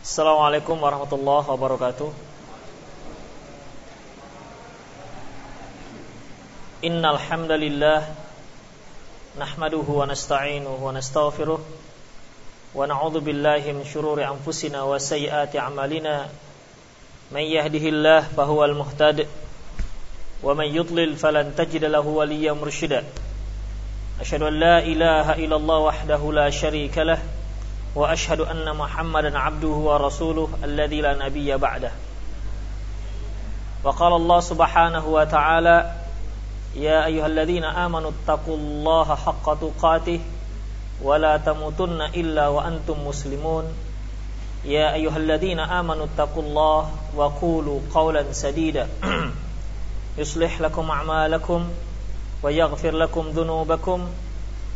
Assalamualaikum warahmatullahi wabarakatuh. Innal hamdalillah nahmaduhu wa nasta'inuhu wa nastaghfiruh wa na'udzu billahi min shururi anfusina wa sayyiati a'malina. May yahdihillahu fahuwal muhtad wa man yudlil falan tajid lahu waliyyan murshida. Ashhadu an la ilaha illallah wahdahu la sharika lahu وأشهد أن محمدا عبده ورسوله الذي لا نبي بعده. وقال الله سبحانه وتعالى يا أيها الذين آمنوا اتقوا الله حق تقاته ولا تموتن إلا وأنتم مسلمون. يا أيها الذين آمنوا اتقوا الله وقولوا قولا سديدا. يصلح لكم أعمالكم ويغفر لكم ذنوبكم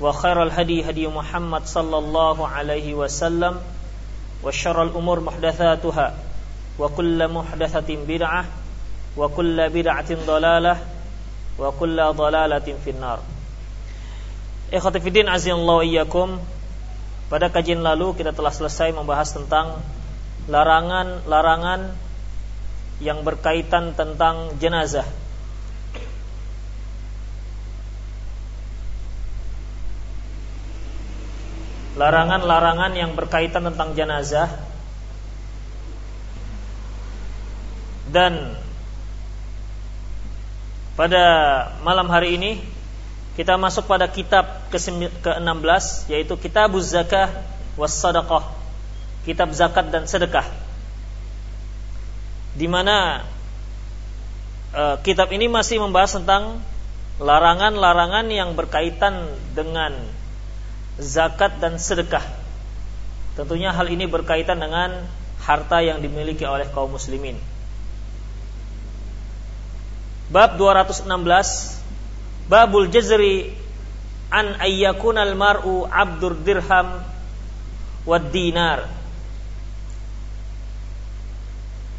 وخير الهدي هدي محمد صلى الله عليه وسلم وشر الأمور محدثاتها وكل محدثة بدعة وكل بدعة ضلالة وكل ضلالة في النار Ikhwatifidin azillahu iyyakum Pada kajian lalu kita telah selesai membahas tentang Larangan-larangan Yang berkaitan tentang jenazah Larangan-larangan yang berkaitan tentang jenazah. Dan pada malam hari ini kita masuk pada kitab ke-16 yaitu kitab zakah was sadaqah. Kitab zakat dan sedekah. Di mana uh, kitab ini masih membahas tentang larangan-larangan yang berkaitan dengan zakat dan sedekah. Tentunya hal ini berkaitan dengan harta yang dimiliki oleh kaum muslimin. Bab 216 Babul jazri an ayyakun al mar'u abdur dirham wad dinar.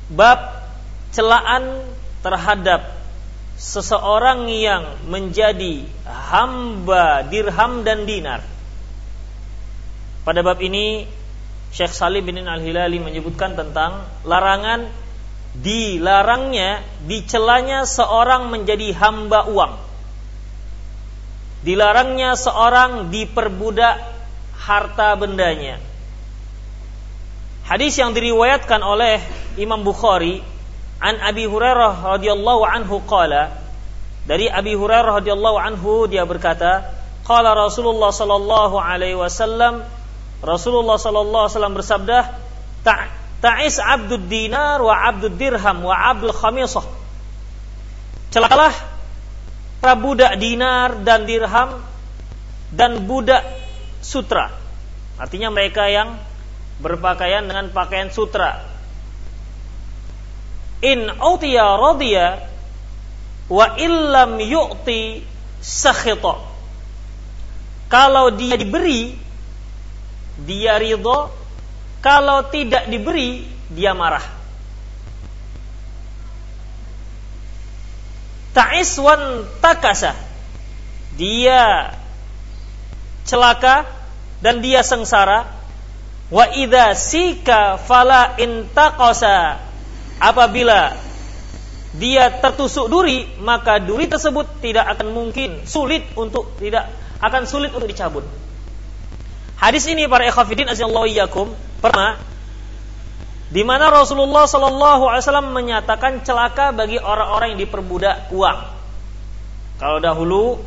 Bab celaan terhadap seseorang yang menjadi hamba dirham dan dinar. Pada bab ini Syekh Salim bin Al-Hilali menyebutkan tentang larangan dilarangnya dicelanya seorang menjadi hamba uang. Dilarangnya seorang diperbudak harta bendanya. Hadis yang diriwayatkan oleh Imam Bukhari an Abi Hurairah radhiyallahu anhu qala dari Abi Hurairah radhiyallahu anhu dia berkata qala Rasulullah sallallahu alaihi wasallam Rasulullah sallallahu alaihi wasallam bersabda, "Ta'is abdud dinar wa abdud dirham wa abdul khamisah." Celakalah para budak dinar dan dirham dan budak sutra. Artinya mereka yang berpakaian dengan pakaian sutra. In utiya radiya wa illam yu'ti sakhita. Kalau dia diberi dia ridho. Kalau tidak diberi dia marah. Ta'iswan takasa. Dia celaka dan dia sengsara. Wa idza sika fala intaqasa. Apabila dia tertusuk duri maka duri tersebut tidak akan mungkin sulit untuk tidak akan sulit untuk dicabut Hadis ini para ikhwafidin azallahu iyyakum pertama di mana Rasulullah Shallallahu Alaihi Wasallam menyatakan celaka bagi orang-orang yang diperbudak uang. Kalau dahulu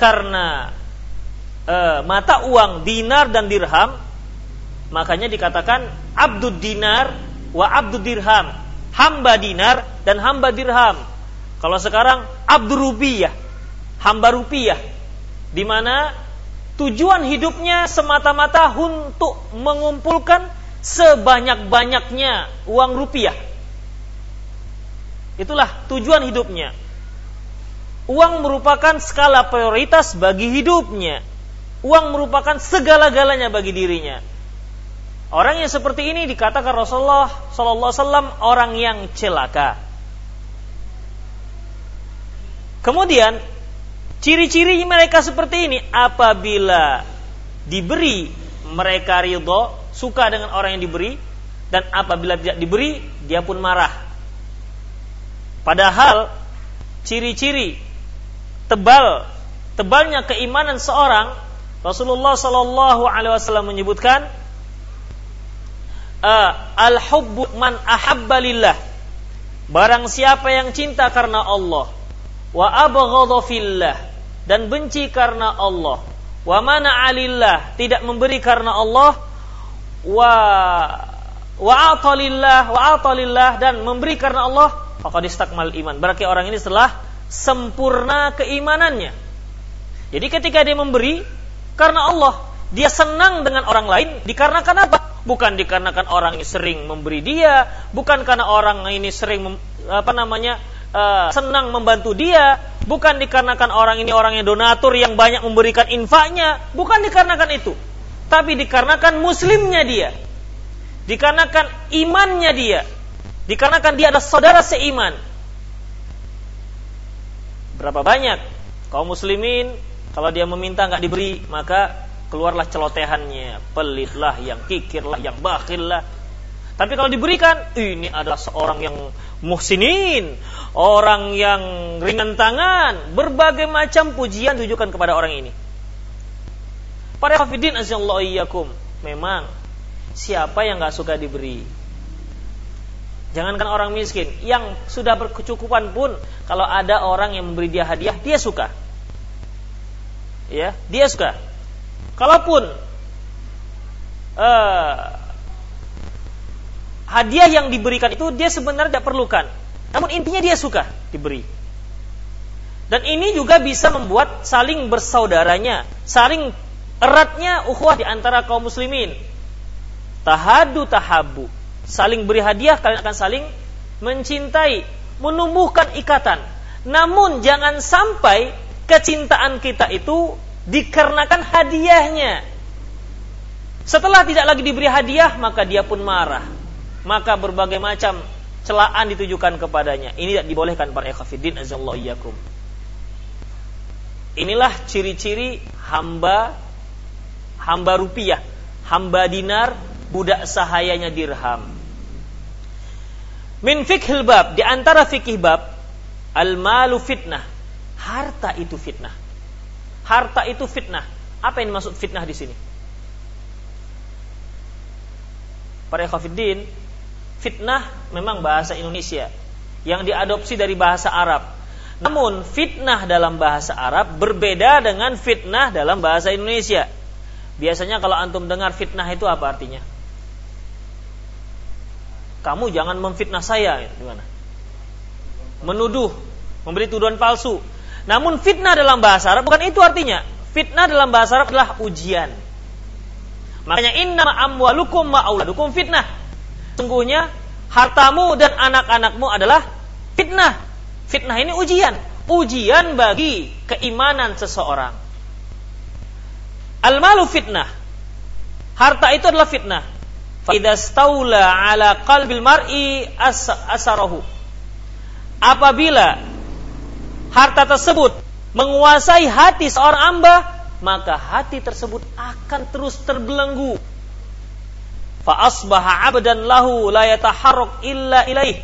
karena e, mata uang dinar dan dirham, makanya dikatakan abdud dinar wa abdud dirham, hamba dinar dan hamba dirham. Kalau sekarang abdur rupiah, hamba rupiah, di mana tujuan hidupnya semata-mata untuk mengumpulkan sebanyak-banyaknya uang rupiah. Itulah tujuan hidupnya. Uang merupakan skala prioritas bagi hidupnya. Uang merupakan segala-galanya bagi dirinya. Orang yang seperti ini dikatakan Rasulullah Sallallahu Alaihi Wasallam orang yang celaka. Kemudian ciri-ciri mereka seperti ini. Apabila diberi mereka ridho suka dengan orang yang diberi dan apabila tidak diberi dia pun marah. Padahal ciri-ciri tebal tebalnya keimanan seorang Rasulullah Sallallahu Alaihi Wasallam menyebutkan al hubbu man ahabba lillah. Barang siapa yang cinta karena Allah wa abghadha fillah dan benci karena Allah. Wa mana alillah tidak memberi karena Allah. Wa wa atalillah wa atalillah dan memberi karena Allah. Faqad istakmal iman. Berarti orang ini telah sempurna keimanannya. Jadi ketika dia memberi karena Allah dia senang dengan orang lain dikarenakan apa? Bukan dikarenakan orang ini sering memberi dia bukan karena orang ini sering apa namanya uh, senang membantu dia, bukan dikarenakan orang ini orang yang donatur yang banyak memberikan infaknya, bukan dikarenakan itu, tapi dikarenakan muslimnya dia, dikarenakan imannya dia, dikarenakan dia adalah saudara seiman. Berapa banyak kaum muslimin kalau dia meminta nggak diberi maka keluarlah celotehannya, pelitlah, yang kikirlah, yang bakhillah. Tapi kalau diberikan, ini adalah seorang yang muhsinin, orang yang ringan tangan, berbagai macam pujian ditujukan kepada orang ini. Para hafidin asyallahu iyyakum, memang siapa yang nggak suka diberi? Jangankan orang miskin, yang sudah berkecukupan pun kalau ada orang yang memberi dia hadiah, dia suka. Ya, dia suka. Kalaupun uh, hadiah yang diberikan itu dia sebenarnya tidak perlukan. Namun intinya dia suka diberi. Dan ini juga bisa membuat saling bersaudaranya, saling eratnya ukhuwah di antara kaum muslimin. Tahadu tahabu. Saling beri hadiah kalian akan saling mencintai, menumbuhkan ikatan. Namun jangan sampai kecintaan kita itu dikarenakan hadiahnya. Setelah tidak lagi diberi hadiah, maka dia pun marah maka berbagai macam celaan ditujukan kepadanya. Ini tidak dibolehkan para ikhwatiddin azallahu. Inilah ciri-ciri hamba hamba rupiah, hamba dinar, budak sahayanya dirham. Min fikhil bab, di antara fikih bab, al malu fitnah. Harta itu fitnah. Harta itu fitnah. Apa yang dimaksud fitnah di sini? Para ikhwatiddin, fitnah memang bahasa Indonesia yang diadopsi dari bahasa Arab. Namun fitnah dalam bahasa Arab berbeda dengan fitnah dalam bahasa Indonesia. Biasanya kalau antum dengar fitnah itu apa artinya? Kamu jangan memfitnah saya, gimana? Menuduh, memberi tuduhan palsu. Namun fitnah dalam bahasa Arab bukan itu artinya. Fitnah dalam bahasa Arab adalah ujian. Makanya inna amwalukum ma'auladukum fitnah sungguhnya hartamu dan anak-anakmu adalah fitnah. Fitnah ini ujian, ujian bagi keimanan seseorang. Al-malu fitnah. Harta itu adalah fitnah. Faidah staula ala qalbil mar'i as asarahu. Apabila harta tersebut menguasai hati seorang hamba, maka hati tersebut akan terus terbelenggu fa asbaha abdan lahu la yataharrak illa ilaih.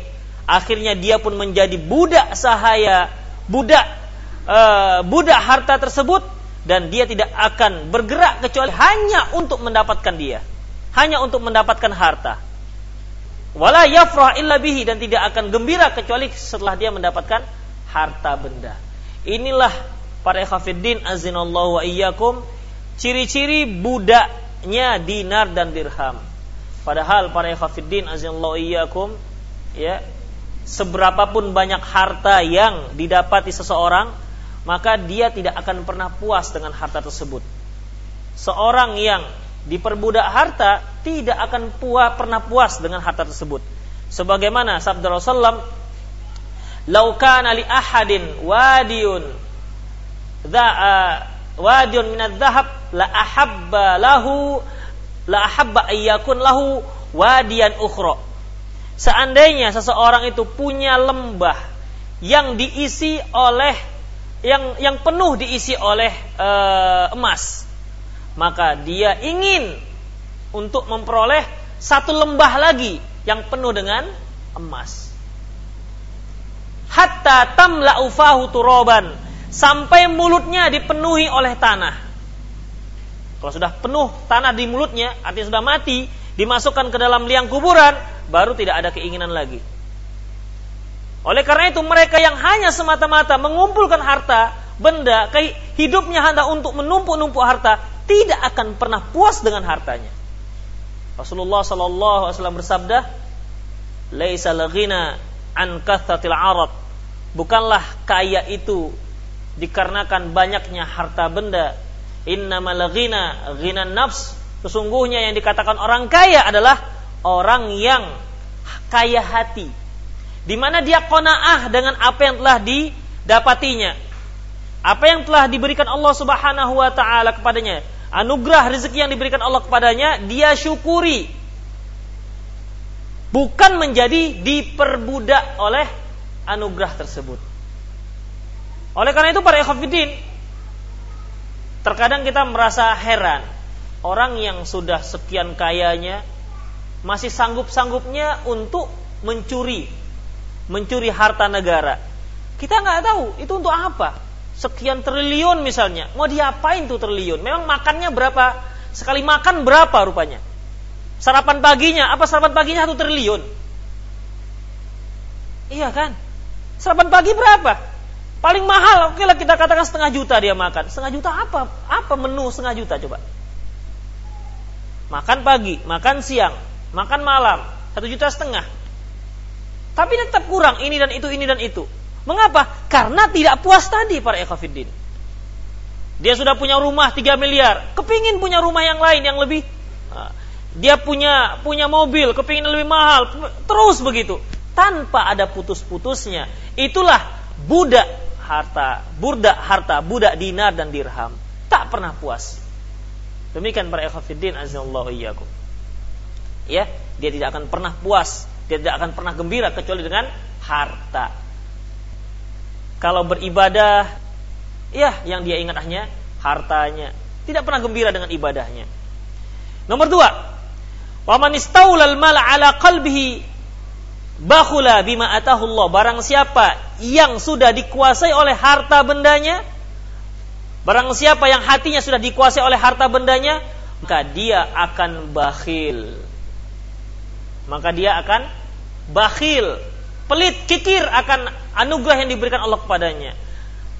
Akhirnya dia pun menjadi budak sahaya budak uh, budak harta tersebut dan dia tidak akan bergerak kecuali hanya untuk mendapatkan dia hanya untuk mendapatkan harta. Wala yafrah illa bihi dan tidak akan gembira kecuali setelah dia mendapatkan harta benda. Inilah para khafiddin azinallahu wa iyyakum ciri-ciri budaknya dinar dan dirham Padahal para ikhwatiddin azallahu iyyakum ya seberapapun banyak harta yang didapati seseorang maka dia tidak akan pernah puas dengan harta tersebut. Seorang yang diperbudak harta tidak akan puas pernah puas dengan harta tersebut. Sebagaimana sabda Rasulullah "Lau kana li ahadin wadiyun dha uh, wadiyun min dhahab la ahabba lahu la ahabba ayyakun lahu wadiyan ukhra." Seandainya seseorang itu punya lembah yang diisi oleh yang yang penuh diisi oleh uh, emas, maka dia ingin untuk memperoleh satu lembah lagi yang penuh dengan emas. Hatta tamla ufahu turoban sampai mulutnya dipenuhi oleh tanah. Kalau sudah penuh tanah di mulutnya, artinya sudah mati, dimasukkan ke dalam liang kuburan, baru tidak ada keinginan lagi. Oleh karena itu mereka yang hanya semata-mata mengumpulkan harta, benda, hidupnya hanya untuk menumpuk-numpuk harta, tidak akan pernah puas dengan hartanya. Rasulullah sallallahu alaihi wasallam bersabda, "Laisa laghina an kathatil arad." Bukanlah kaya itu dikarenakan banyaknya harta benda. Innamal ghina ghina nafs. Sesungguhnya yang dikatakan orang kaya adalah orang yang kaya hati. Di mana dia qanaah dengan apa yang telah didapatinya. Apa yang telah diberikan Allah Subhanahu wa taala kepadanya anugerah rezeki yang diberikan Allah kepadanya, dia syukuri. Bukan menjadi diperbudak oleh anugerah tersebut. Oleh karena itu para ikhwafidin, terkadang kita merasa heran. Orang yang sudah sekian kayanya, masih sanggup-sanggupnya untuk mencuri. Mencuri harta negara. Kita nggak tahu itu untuk apa sekian triliun misalnya, mau diapain tuh triliun? Memang makannya berapa? Sekali makan berapa rupanya? Sarapan paginya, apa sarapan paginya satu triliun? Iya kan? Sarapan pagi berapa? Paling mahal, oke lah kita katakan setengah juta dia makan. Setengah juta apa? Apa menu setengah juta coba? Makan pagi, makan siang, makan malam, satu juta setengah. Tapi tetap kurang ini dan itu, ini dan itu. Mengapa? Karena tidak puas tadi para ekafidin. Dia sudah punya rumah 3 miliar, kepingin punya rumah yang lain yang lebih ah, dia punya punya mobil, kepingin lebih mahal, terus begitu tanpa ada putus-putusnya. Itulah budak harta, burdak harta, budak dinar dan dirham. Tak pernah puas. Demikian para ekafidin azallahu iyyakum. Ya, dia tidak akan pernah puas, dia tidak akan pernah gembira kecuali dengan harta. Kalau beribadah, ya yang dia ingat hanya hartanya. Tidak pernah gembira dengan ibadahnya. Nomor dua, waman istaulal mala ala qalbihi bakhula bima atahu Allah. Barang siapa yang sudah dikuasai oleh harta bendanya, barang siapa yang hatinya sudah dikuasai oleh harta bendanya, maka dia akan bakhil. Maka dia akan bakhil, pelit, kikir akan anugerah yang diberikan Allah kepadanya.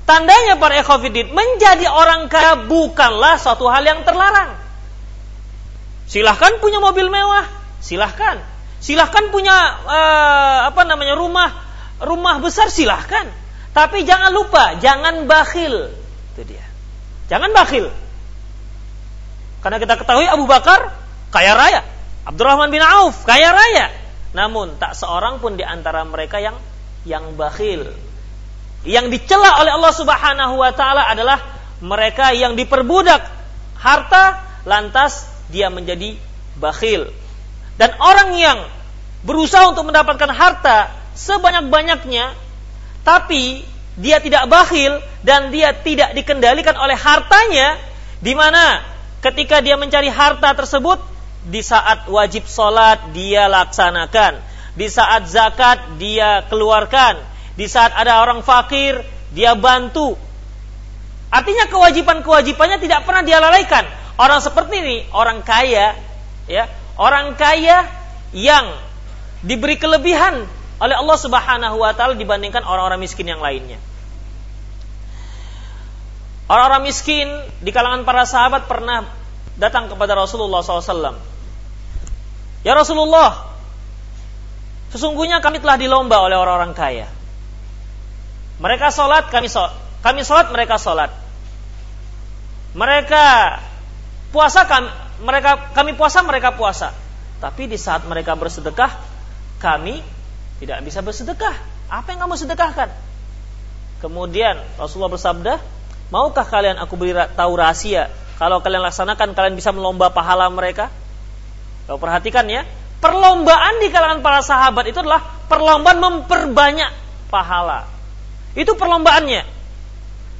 Tandanya para ikhwafidin, menjadi orang kaya bukanlah suatu hal yang terlarang. Silahkan punya mobil mewah, silahkan. Silahkan punya uh, apa namanya rumah rumah besar silahkan. Tapi jangan lupa, jangan bakhil. Itu dia. Jangan bakhil. Karena kita ketahui Abu Bakar kaya raya, Abdurrahman bin Auf kaya raya. Namun tak seorang pun di antara mereka yang yang bakhil. Yang dicela oleh Allah Subhanahu wa taala adalah mereka yang diperbudak harta lantas dia menjadi bakhil. Dan orang yang berusaha untuk mendapatkan harta sebanyak-banyaknya tapi dia tidak bakhil dan dia tidak dikendalikan oleh hartanya di mana ketika dia mencari harta tersebut di saat wajib sholat dia laksanakan di saat zakat dia keluarkan, di saat ada orang fakir dia bantu. Artinya kewajiban-kewajibannya tidak pernah dia lalaikan. Orang seperti ini, orang kaya, ya, orang kaya yang diberi kelebihan oleh Allah Subhanahu wa taala dibandingkan orang-orang miskin yang lainnya. Orang-orang miskin di kalangan para sahabat pernah datang kepada Rasulullah SAW. Ya Rasulullah, Sesungguhnya kami telah dilomba oleh orang-orang kaya. Mereka sholat, kami sholat. Kami sholat, mereka sholat. Mereka puasa, kami, mereka, kami puasa, mereka puasa. Tapi di saat mereka bersedekah, kami tidak bisa bersedekah. Apa yang kamu sedekahkan? Kemudian Rasulullah bersabda, maukah kalian aku beri tahu rahasia? Kalau kalian laksanakan, kalian bisa melomba pahala mereka. Kau perhatikan ya, perlombaan di kalangan para sahabat itu adalah perlombaan memperbanyak pahala. Itu perlombaannya.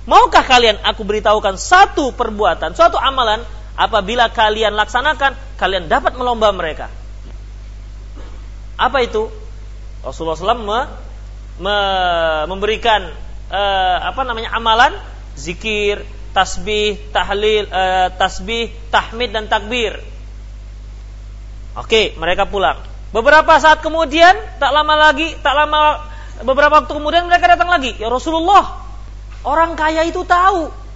Maukah kalian aku beritahukan satu perbuatan, suatu amalan apabila kalian laksanakan, kalian dapat melomba mereka. Apa itu? Rasulullah SAW me, me, memberikan uh, apa namanya amalan zikir, tasbih, tahlil, uh, tasbih, tahmid dan takbir. Oke, mereka pulang. Beberapa saat kemudian, tak lama lagi, tak lama beberapa waktu kemudian mereka datang lagi. Ya Rasulullah, orang kaya itu tahu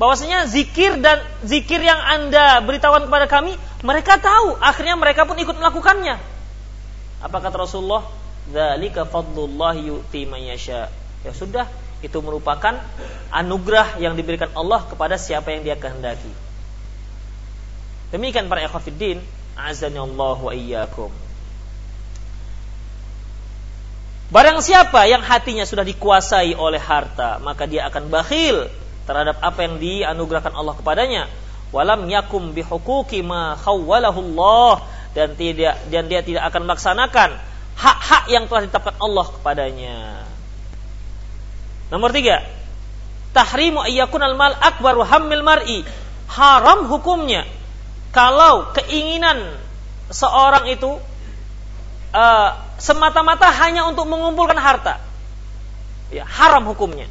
bahwasanya zikir dan zikir yang Anda beritahukan kepada kami, mereka tahu. Akhirnya mereka pun ikut melakukannya. Apa kata Rasulullah? Dzalika fadlullah yu'ti man yasha. Ya sudah, itu merupakan anugerah yang diberikan Allah kepada siapa yang Dia kehendaki. Demikian para ikhwatiddin, azani Allah wa iyyakum. Barang siapa yang hatinya sudah dikuasai oleh harta, maka dia akan bakhil terhadap apa yang dianugerahkan Allah kepadanya. Walam yakum bihukuki ma khawwalahu Allah dan tidak dan dia tidak akan melaksanakan hak-hak yang telah ditetapkan Allah kepadanya. Nomor tiga, tahrimu ayyakun al mal akbar hammil mar'i. Haram hukumnya kalau keinginan seorang itu uh, semata-mata hanya untuk mengumpulkan harta. Ya, haram hukumnya.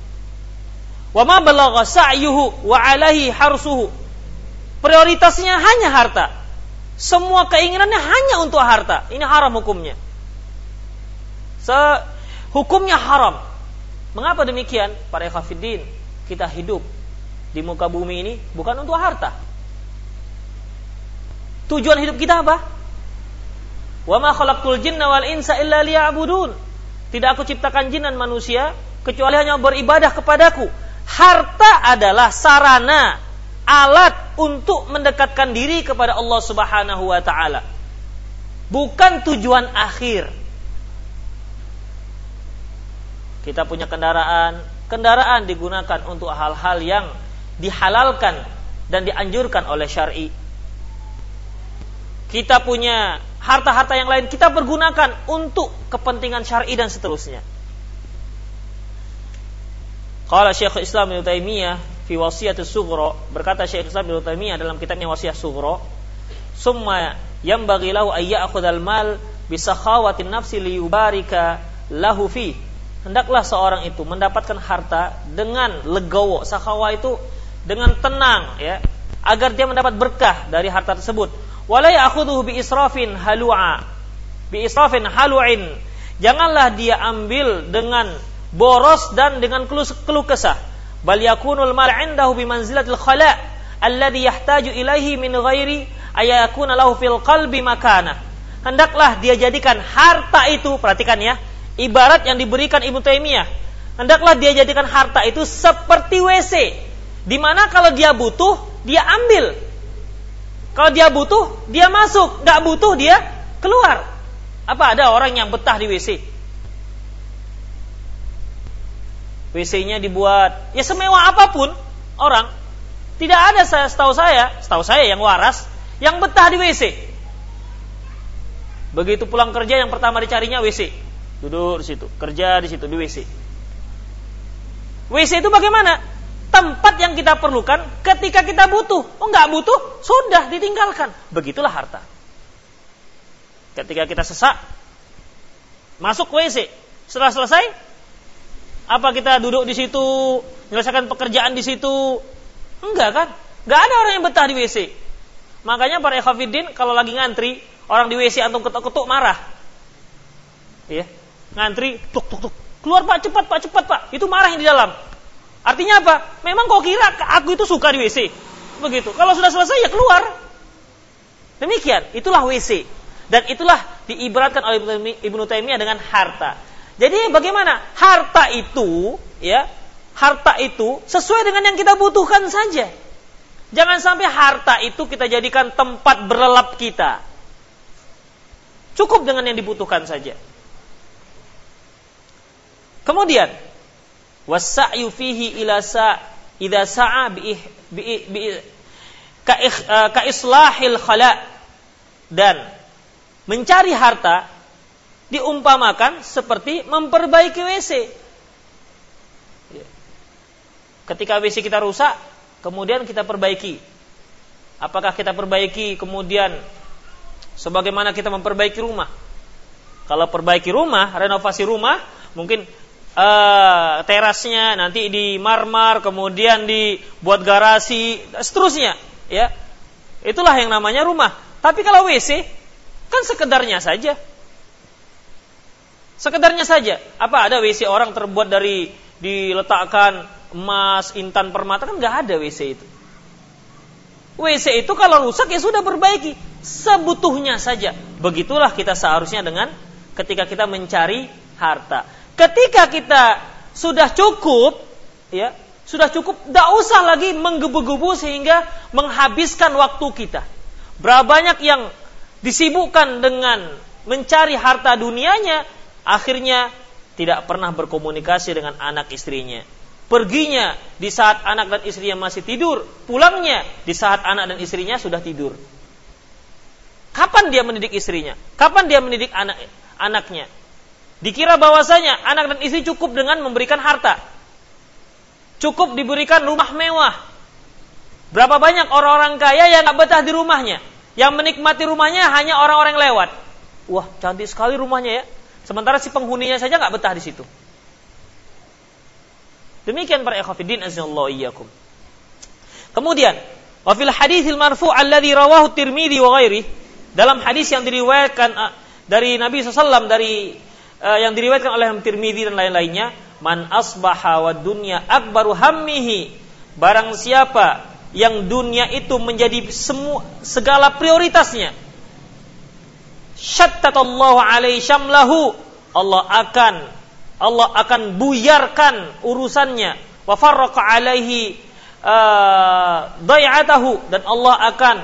Wa ma balagha sa'yuhu wa alaihi harsuhu. Prioritasnya hanya harta. Semua keinginannya hanya untuk harta. Ini haram hukumnya. Se hukumnya haram. Mengapa demikian? Para ikhafidin, kita hidup di muka bumi ini bukan untuk harta. Tujuan hidup kita apa? Wa ma khalaqtul jinna wal insa illa liya'budun. Tidak aku ciptakan jin dan manusia kecuali hanya beribadah kepadaku. Harta adalah sarana alat untuk mendekatkan diri kepada Allah Subhanahu wa taala. Bukan tujuan akhir. Kita punya kendaraan, kendaraan digunakan untuk hal-hal yang dihalalkan dan dianjurkan oleh syar'i. Kita punya harta-harta yang lain kita pergunakan untuk kepentingan syar'i dan seterusnya. Qala Syekh Islam Ibnu Taimiyah fi wasiyatus sughra berkata Syekh Islam Ibnu Taimiyah dalam kitabnya Wasiat Sughra summa yanbaghi lahu ay ya'khudhal mal bi sakhawatin nafsi li yubarika lahu fi. Hendaklah seorang itu mendapatkan harta dengan legowo. Sakhawa itu dengan tenang ya agar dia mendapat berkah dari harta tersebut. Wala ya'khudhuhu bi israfin halua. Bi israfin haluin. Janganlah dia ambil dengan boros dan dengan keluh kesah. Bal yakunul mal indahu bi manzilatil khala alladhi yahtaju ilaihi min ghairi ayakuna lahu fil qalbi makana hendaklah dia jadikan harta itu perhatikan ya ibarat yang diberikan Ibnu Taimiyah. Hendaklah dia jadikan harta itu seperti WC di mana kalau dia butuh dia ambil. Kalau dia butuh dia masuk. Nggak butuh dia keluar. Apa ada orang yang betah di WC WC-nya dibuat. Ya semewah apa pun orang tidak ada saya setahu saya setahu saya yang waras yang betah di WC begitu pulang kerja yang pertama dicarinya WC duduk di situ kerja di situ di WC WC itu bagaimana? Tempat yang kita perlukan ketika kita butuh. Oh nggak butuh sudah ditinggalkan. Begitulah harta. Ketika kita sesak masuk WC setelah selesai apa kita duduk di situ, menyelesaikan pekerjaan di situ? Enggak kan? Enggak ada orang yang betah di WC. Makanya para ikhwafidin kalau lagi ngantri, orang di WC antum ketuk-ketuk marah. Iya. Ngantri, tuk tuk tuk. Keluar Pak, cepat Pak, cepat Pak. Itu marah yang di dalam. Artinya apa? Memang kau kira aku itu suka di WC? Begitu. Kalau sudah selesai ya keluar. Demikian, itulah WC. Dan itulah diibaratkan oleh Ibnu Taimiyah dengan harta. Jadi bagaimana? Harta itu, ya, harta itu sesuai dengan yang kita butuhkan saja. Jangan sampai harta itu kita jadikan tempat berlelap kita. Cukup dengan yang dibutuhkan saja. Kemudian wasa'yu fihi ila sa' idza sa'a bi, bi, uh, ka islahil khala dan mencari harta diumpamakan seperti memperbaiki WC. Ketika WC kita rusak, kemudian kita perbaiki. Apakah kita perbaiki kemudian sebagaimana kita memperbaiki rumah? Kalau perbaiki rumah, renovasi rumah, mungkin uh, terasnya nanti di marmar, kemudian dibuat garasi, seterusnya, ya. Itulah yang namanya rumah. Tapi kalau WC kan sekedarnya saja. Sekedarnya saja. Apa ada WC orang terbuat dari diletakkan emas, intan permata kan nggak ada WC itu. WC itu kalau rusak ya sudah perbaiki sebutuhnya saja. Begitulah kita seharusnya dengan ketika kita mencari harta. Ketika kita sudah cukup, ya, sudah cukup, tidak usah lagi menggebu-gebu sehingga menghabiskan waktu kita. Berapa banyak yang disibukkan dengan mencari harta dunianya, akhirnya tidak pernah berkomunikasi dengan anak istrinya. Perginya di saat anak dan istrinya masih tidur, pulangnya di saat anak dan istrinya sudah tidur. Kapan dia mendidik istrinya? Kapan dia mendidik anak anaknya. Dikira bahwasanya anak dan istri cukup dengan memberikan harta. Cukup diberikan rumah mewah. Berapa banyak orang-orang kaya yang gak betah di rumahnya. Yang menikmati rumahnya hanya orang-orang lewat. Wah, cantik sekali rumahnya ya. Sementara si penghuninya saja gak betah di situ. Demikian para ikhwatiddin azallahu iyyakum. Kemudian, wa fil haditsil marfu' alladhi rawahu Tirmidzi wa ghairi, dalam hadis yang diriwayatkan dari Nabi SAW dari uh, yang diriwayatkan oleh Tirmidzi dan lain-lainnya, man asbaha wa dunya akbaru hammihi. Barang siapa yang dunia itu menjadi semua segala prioritasnya. Syattatallahu alaihi syamlahu. Allah akan Allah akan buyarkan urusannya wa farraqa alaihi uh, dayatahu dan Allah akan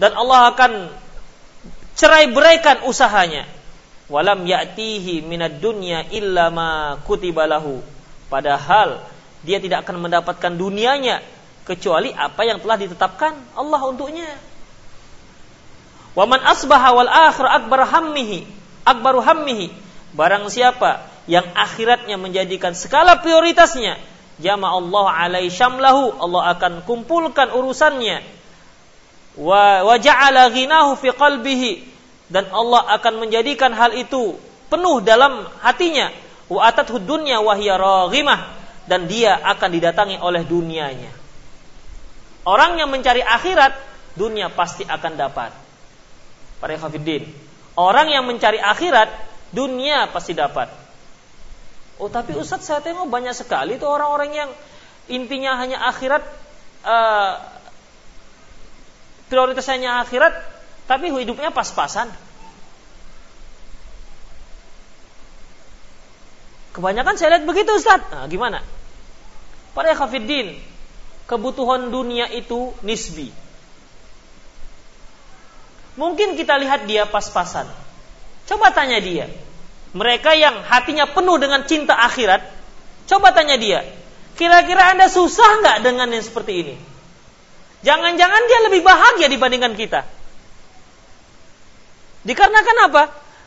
dan Allah akan cerai beraikan usahanya. Walam ya'tihi minad dunya illa ma kutibalahu. Padahal dia tidak akan mendapatkan dunianya kecuali apa yang telah ditetapkan Allah untuknya. Waman asbaha wal akhir akbar hammihi, akbaru hammihi. Barang siapa yang akhiratnya menjadikan skala prioritasnya, jama Allah alai syamlahu, Allah akan kumpulkan urusannya. Wa wa ja'ala ghinahu fi qalbihi dan Allah akan menjadikan hal itu penuh dalam hatinya wa atathu dunya wa hiya dan dia akan didatangi oleh dunianya. Orang yang mencari akhirat, dunia pasti akan dapat. Para hafidin, orang yang mencari akhirat, dunia pasti dapat. Oh tapi Ustadz saya tengok banyak sekali itu orang-orang yang intinya hanya akhirat, uh, prioritasnya akhirat, tapi hidupnya pas-pasan. Kebanyakan saya lihat begitu Ustaz. Nah, gimana? Para khafiddin, kebutuhan dunia itu nisbi. Mungkin kita lihat dia pas-pasan. Coba tanya dia. Mereka yang hatinya penuh dengan cinta akhirat, coba tanya dia. Kira-kira Anda susah nggak dengan yang seperti ini? Jangan-jangan dia lebih bahagia dibandingkan kita. Dikarenakan apa?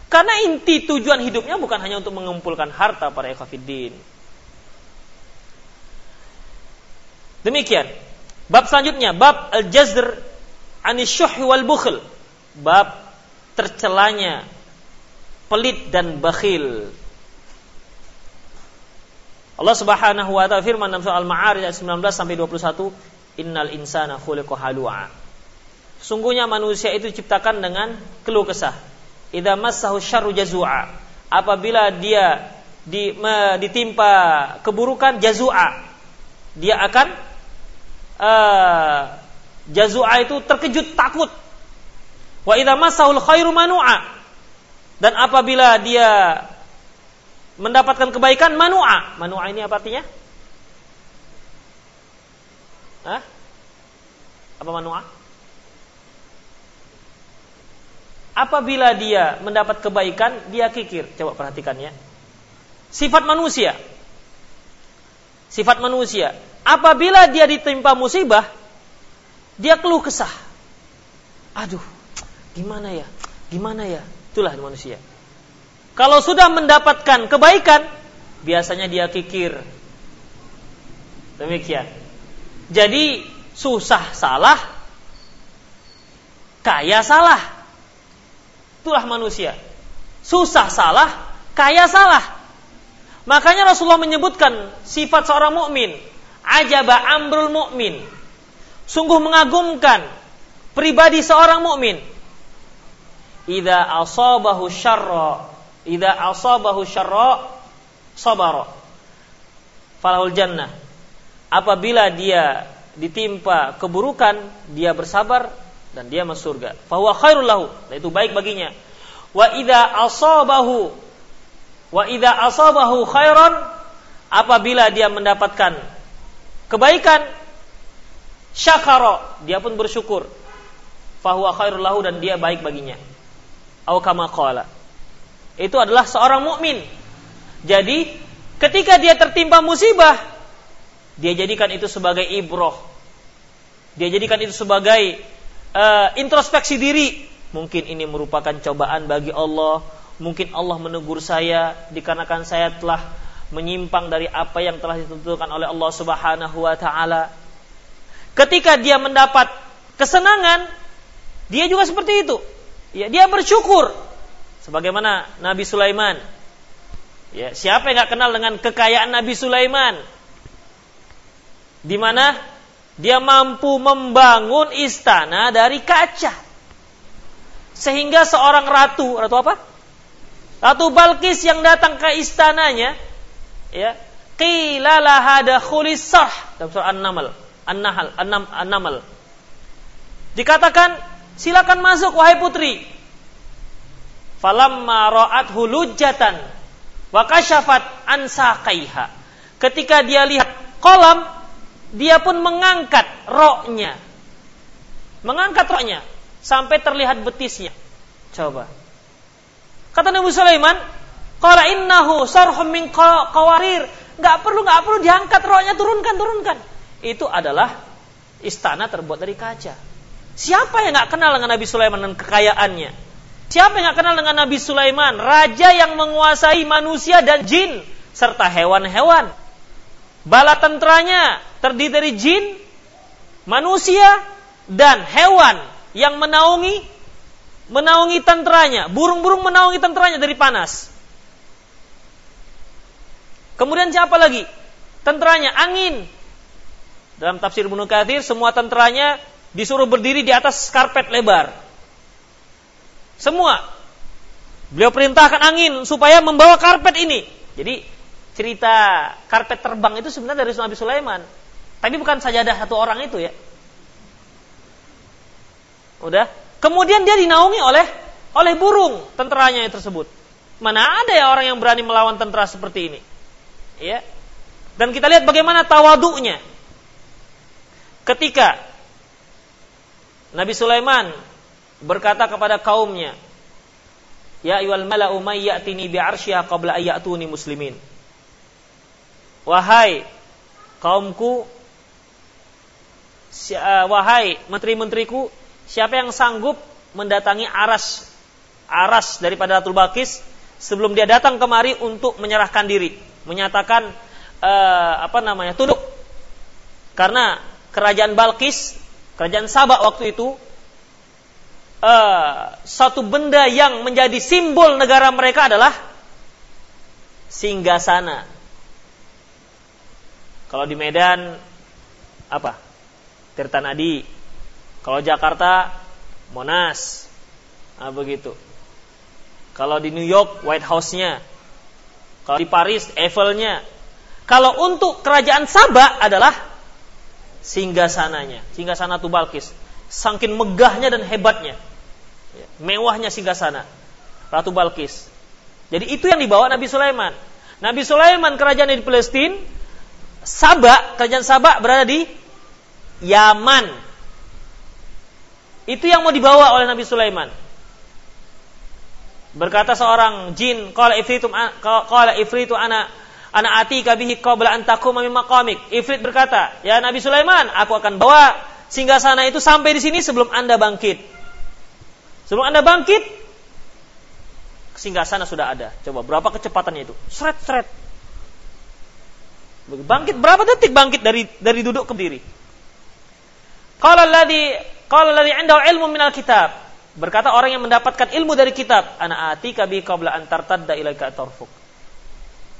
Karena inti tujuan hidupnya bukan hanya untuk mengumpulkan harta para ekafidin. Demikian. Bab selanjutnya, bab al-jazr anisyuh wal bukhl. Bab tercelanya pelit dan bakhil. Allah Subhanahu wa taala firman dalam surah Al-Ma'arij ayat 19 sampai 21, "Innal insana khuliqa halu'a." Sungguhnya manusia itu diciptakan dengan keluh kesah. Idza massahu syarru jazua. Apabila dia di, me, ditimpa keburukan jazua, dia akan uh, jazua itu terkejut takut. Wa idza massahul khairu manu'a. Dan apabila dia mendapatkan kebaikan manu'a. Manu'a ini apa artinya? Hah? Apa manu'a? Apabila dia mendapat kebaikan, dia kikir. Coba perhatikan ya. sifat manusia. Sifat manusia. Apabila dia ditimpa musibah, dia keluh kesah. Aduh, gimana ya? Gimana ya? Itulah manusia. Kalau sudah mendapatkan kebaikan, biasanya dia kikir. Demikian. Jadi susah salah, kaya salah. Itulah manusia. Susah salah, kaya salah. Makanya Rasulullah menyebutkan sifat seorang mukmin, ajaba amrul mukmin. Sungguh mengagumkan pribadi seorang mukmin. Idza asabahu syarra idza asabahu syarra sabara. Falahul jannah. Apabila dia ditimpa keburukan dia bersabar dan dia masuk surga. Fahuwa khairul lahu. Dan itu baik baginya. Wa idza asabahu wa idza asabahu khairan apabila dia mendapatkan kebaikan syakara dia pun bersyukur. Fahuwa khairul lahu dan dia baik baginya au kama qala itu adalah seorang mukmin. Jadi, ketika dia tertimpa musibah, dia jadikan itu sebagai ibroh. Dia jadikan itu sebagai uh, introspeksi diri. Mungkin ini merupakan cobaan bagi Allah. Mungkin Allah menegur saya dikarenakan saya telah menyimpang dari apa yang telah ditentukan oleh Allah Subhanahu wa taala. Ketika dia mendapat kesenangan, dia juga seperti itu. Ya, dia bersyukur Sebagaimana Nabi Sulaiman. Ya, siapa yang nggak kenal dengan kekayaan Nabi Sulaiman? Di mana dia mampu membangun istana dari kaca. Sehingga seorang ratu, ratu apa? Ratu Balkis yang datang ke istananya, ya, qila dalam surah An-Naml, An-Nahl, An-Naml. Dikatakan, silakan masuk wahai putri falamma ra'at hulujatan wa kasyafat an. Ketika dia lihat kolam, dia pun mengangkat roknya. Mengangkat roknya sampai terlihat betisnya. Coba. Kata Nabi Sulaiman, "Qala innahu sarhum min qawarir." Enggak perlu, enggak perlu diangkat roknya, turunkan, turunkan. Itu adalah istana terbuat dari kaca. Siapa yang enggak kenal dengan Nabi Sulaiman dan kekayaannya? Siapa yang kenal dengan Nabi Sulaiman? Raja yang menguasai manusia dan jin serta hewan-hewan. Bala tentranya terdiri dari jin, manusia, dan hewan yang menaungi menaungi tentranya. Burung-burung menaungi tentranya dari panas. Kemudian siapa lagi? Tentranya angin. Dalam tafsir Ibnu Katsir semua tentranya disuruh berdiri di atas karpet lebar. Semua. Beliau perintahkan angin supaya membawa karpet ini. Jadi cerita karpet terbang itu sebenarnya dari Nabi Sulaiman. Tapi bukan saja ada satu orang itu ya. Udah. Kemudian dia dinaungi oleh oleh burung tenteranya tersebut. Mana ada ya orang yang berani melawan tentara seperti ini? Ya. Dan kita lihat bagaimana tawaduknya. Ketika Nabi Sulaiman berkata kepada kaumnya, Ya ayyuhal mala'u may ya'tini bi'arsyiha qabla ayyatuni muslimin. Wahai kaumku, uh, wahai menteri-menteriku, siapa yang sanggup mendatangi aras aras daripada Ratul Bakis sebelum dia datang kemari untuk menyerahkan diri, menyatakan uh, apa namanya tunduk karena kerajaan Balkis, kerajaan Sabak waktu itu uh, satu benda yang menjadi simbol negara mereka adalah singgasana. Kalau di Medan apa? Tirtanadi. Kalau Jakarta Monas. Nah, begitu. Kalau di New York White House-nya. Kalau di Paris Eiffel-nya. Kalau untuk kerajaan Sabah adalah singgasananya, singgasana Tubalkis. Saking megahnya dan hebatnya. Ya, mewahnya singgah sana. Ratu Balkis. Jadi itu yang dibawa Nabi Sulaiman. Nabi Sulaiman kerajaan di Palestina, Sabak, kerajaan Sabak berada di Yaman. Itu yang mau dibawa oleh Nabi Sulaiman. Berkata seorang jin, qala ifritu qala ifritu ana atika bihi qabla an taquma min maqamik. Ifrit berkata, "Ya Nabi Sulaiman, aku akan bawa singgah sana itu sampai di sini sebelum Anda bangkit." Sebelum Anda bangkit, singgah sana sudah ada. Coba berapa kecepatannya itu? Seret seret. Bangkit berapa detik bangkit dari dari duduk ke diri? Qala alladhi qala alladhi 'indahu ilmu minal kitab. Berkata orang yang mendapatkan ilmu dari kitab, ana atika bi qabla an tartadda ilaika tarfuk.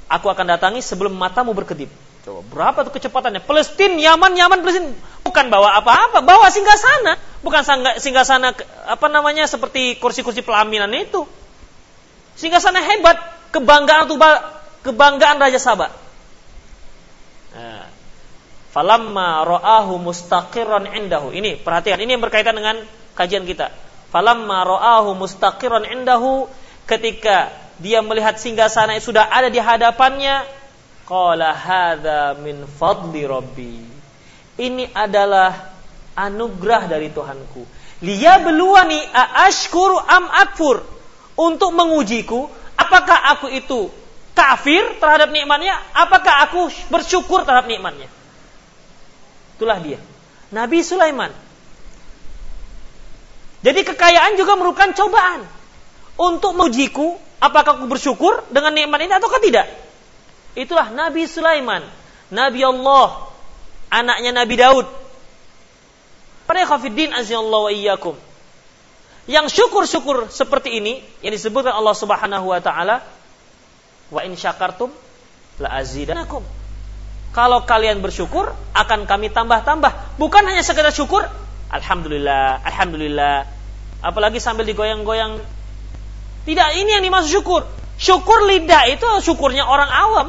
Aku akan datangi sebelum matamu berkedip. Coba berapa tuh kecepatannya? Palestina, Yaman, Yaman, Palestina. Bukan bawa apa-apa, bawa singgah sana. Bukan singgah sana apa namanya seperti kursi-kursi pelaminan itu. Singgah sana hebat, kebanggaan tuh kebanggaan Raja Sabah. Nah, falamma ra'ahu mustaqirran indahu. Ini perhatian, ini yang berkaitan dengan kajian kita falamma ra'ahu mustaqiran indahu ketika dia melihat singgasana yang sudah ada di hadapannya. Qala hadza min fadli rabbi. Ini adalah anugerah dari Tuhanku. Liya beluani aashkuru am akfur. Untuk mengujiku apakah aku itu kafir terhadap nikmatnya? Apakah aku bersyukur terhadap nikmatnya? Itulah dia. Nabi Sulaiman. Jadi kekayaan juga merupakan cobaan. Untuk mengujiku apakah aku bersyukur dengan nikmat ini atau tidak. Itulah Nabi Sulaiman, Nabi Allah, anaknya Nabi Daud. Para azallahu wa iyyakum. Yang syukur-syukur seperti ini yang disebutkan Allah Subhanahu wa taala wa in syakartum la azidanakum. Kalau kalian bersyukur akan kami tambah-tambah. Bukan hanya sekedar syukur, alhamdulillah, alhamdulillah, apalagi sambil digoyang-goyang. Tidak, ini yang dimaksud syukur. Syukur lidah itu syukurnya orang awam.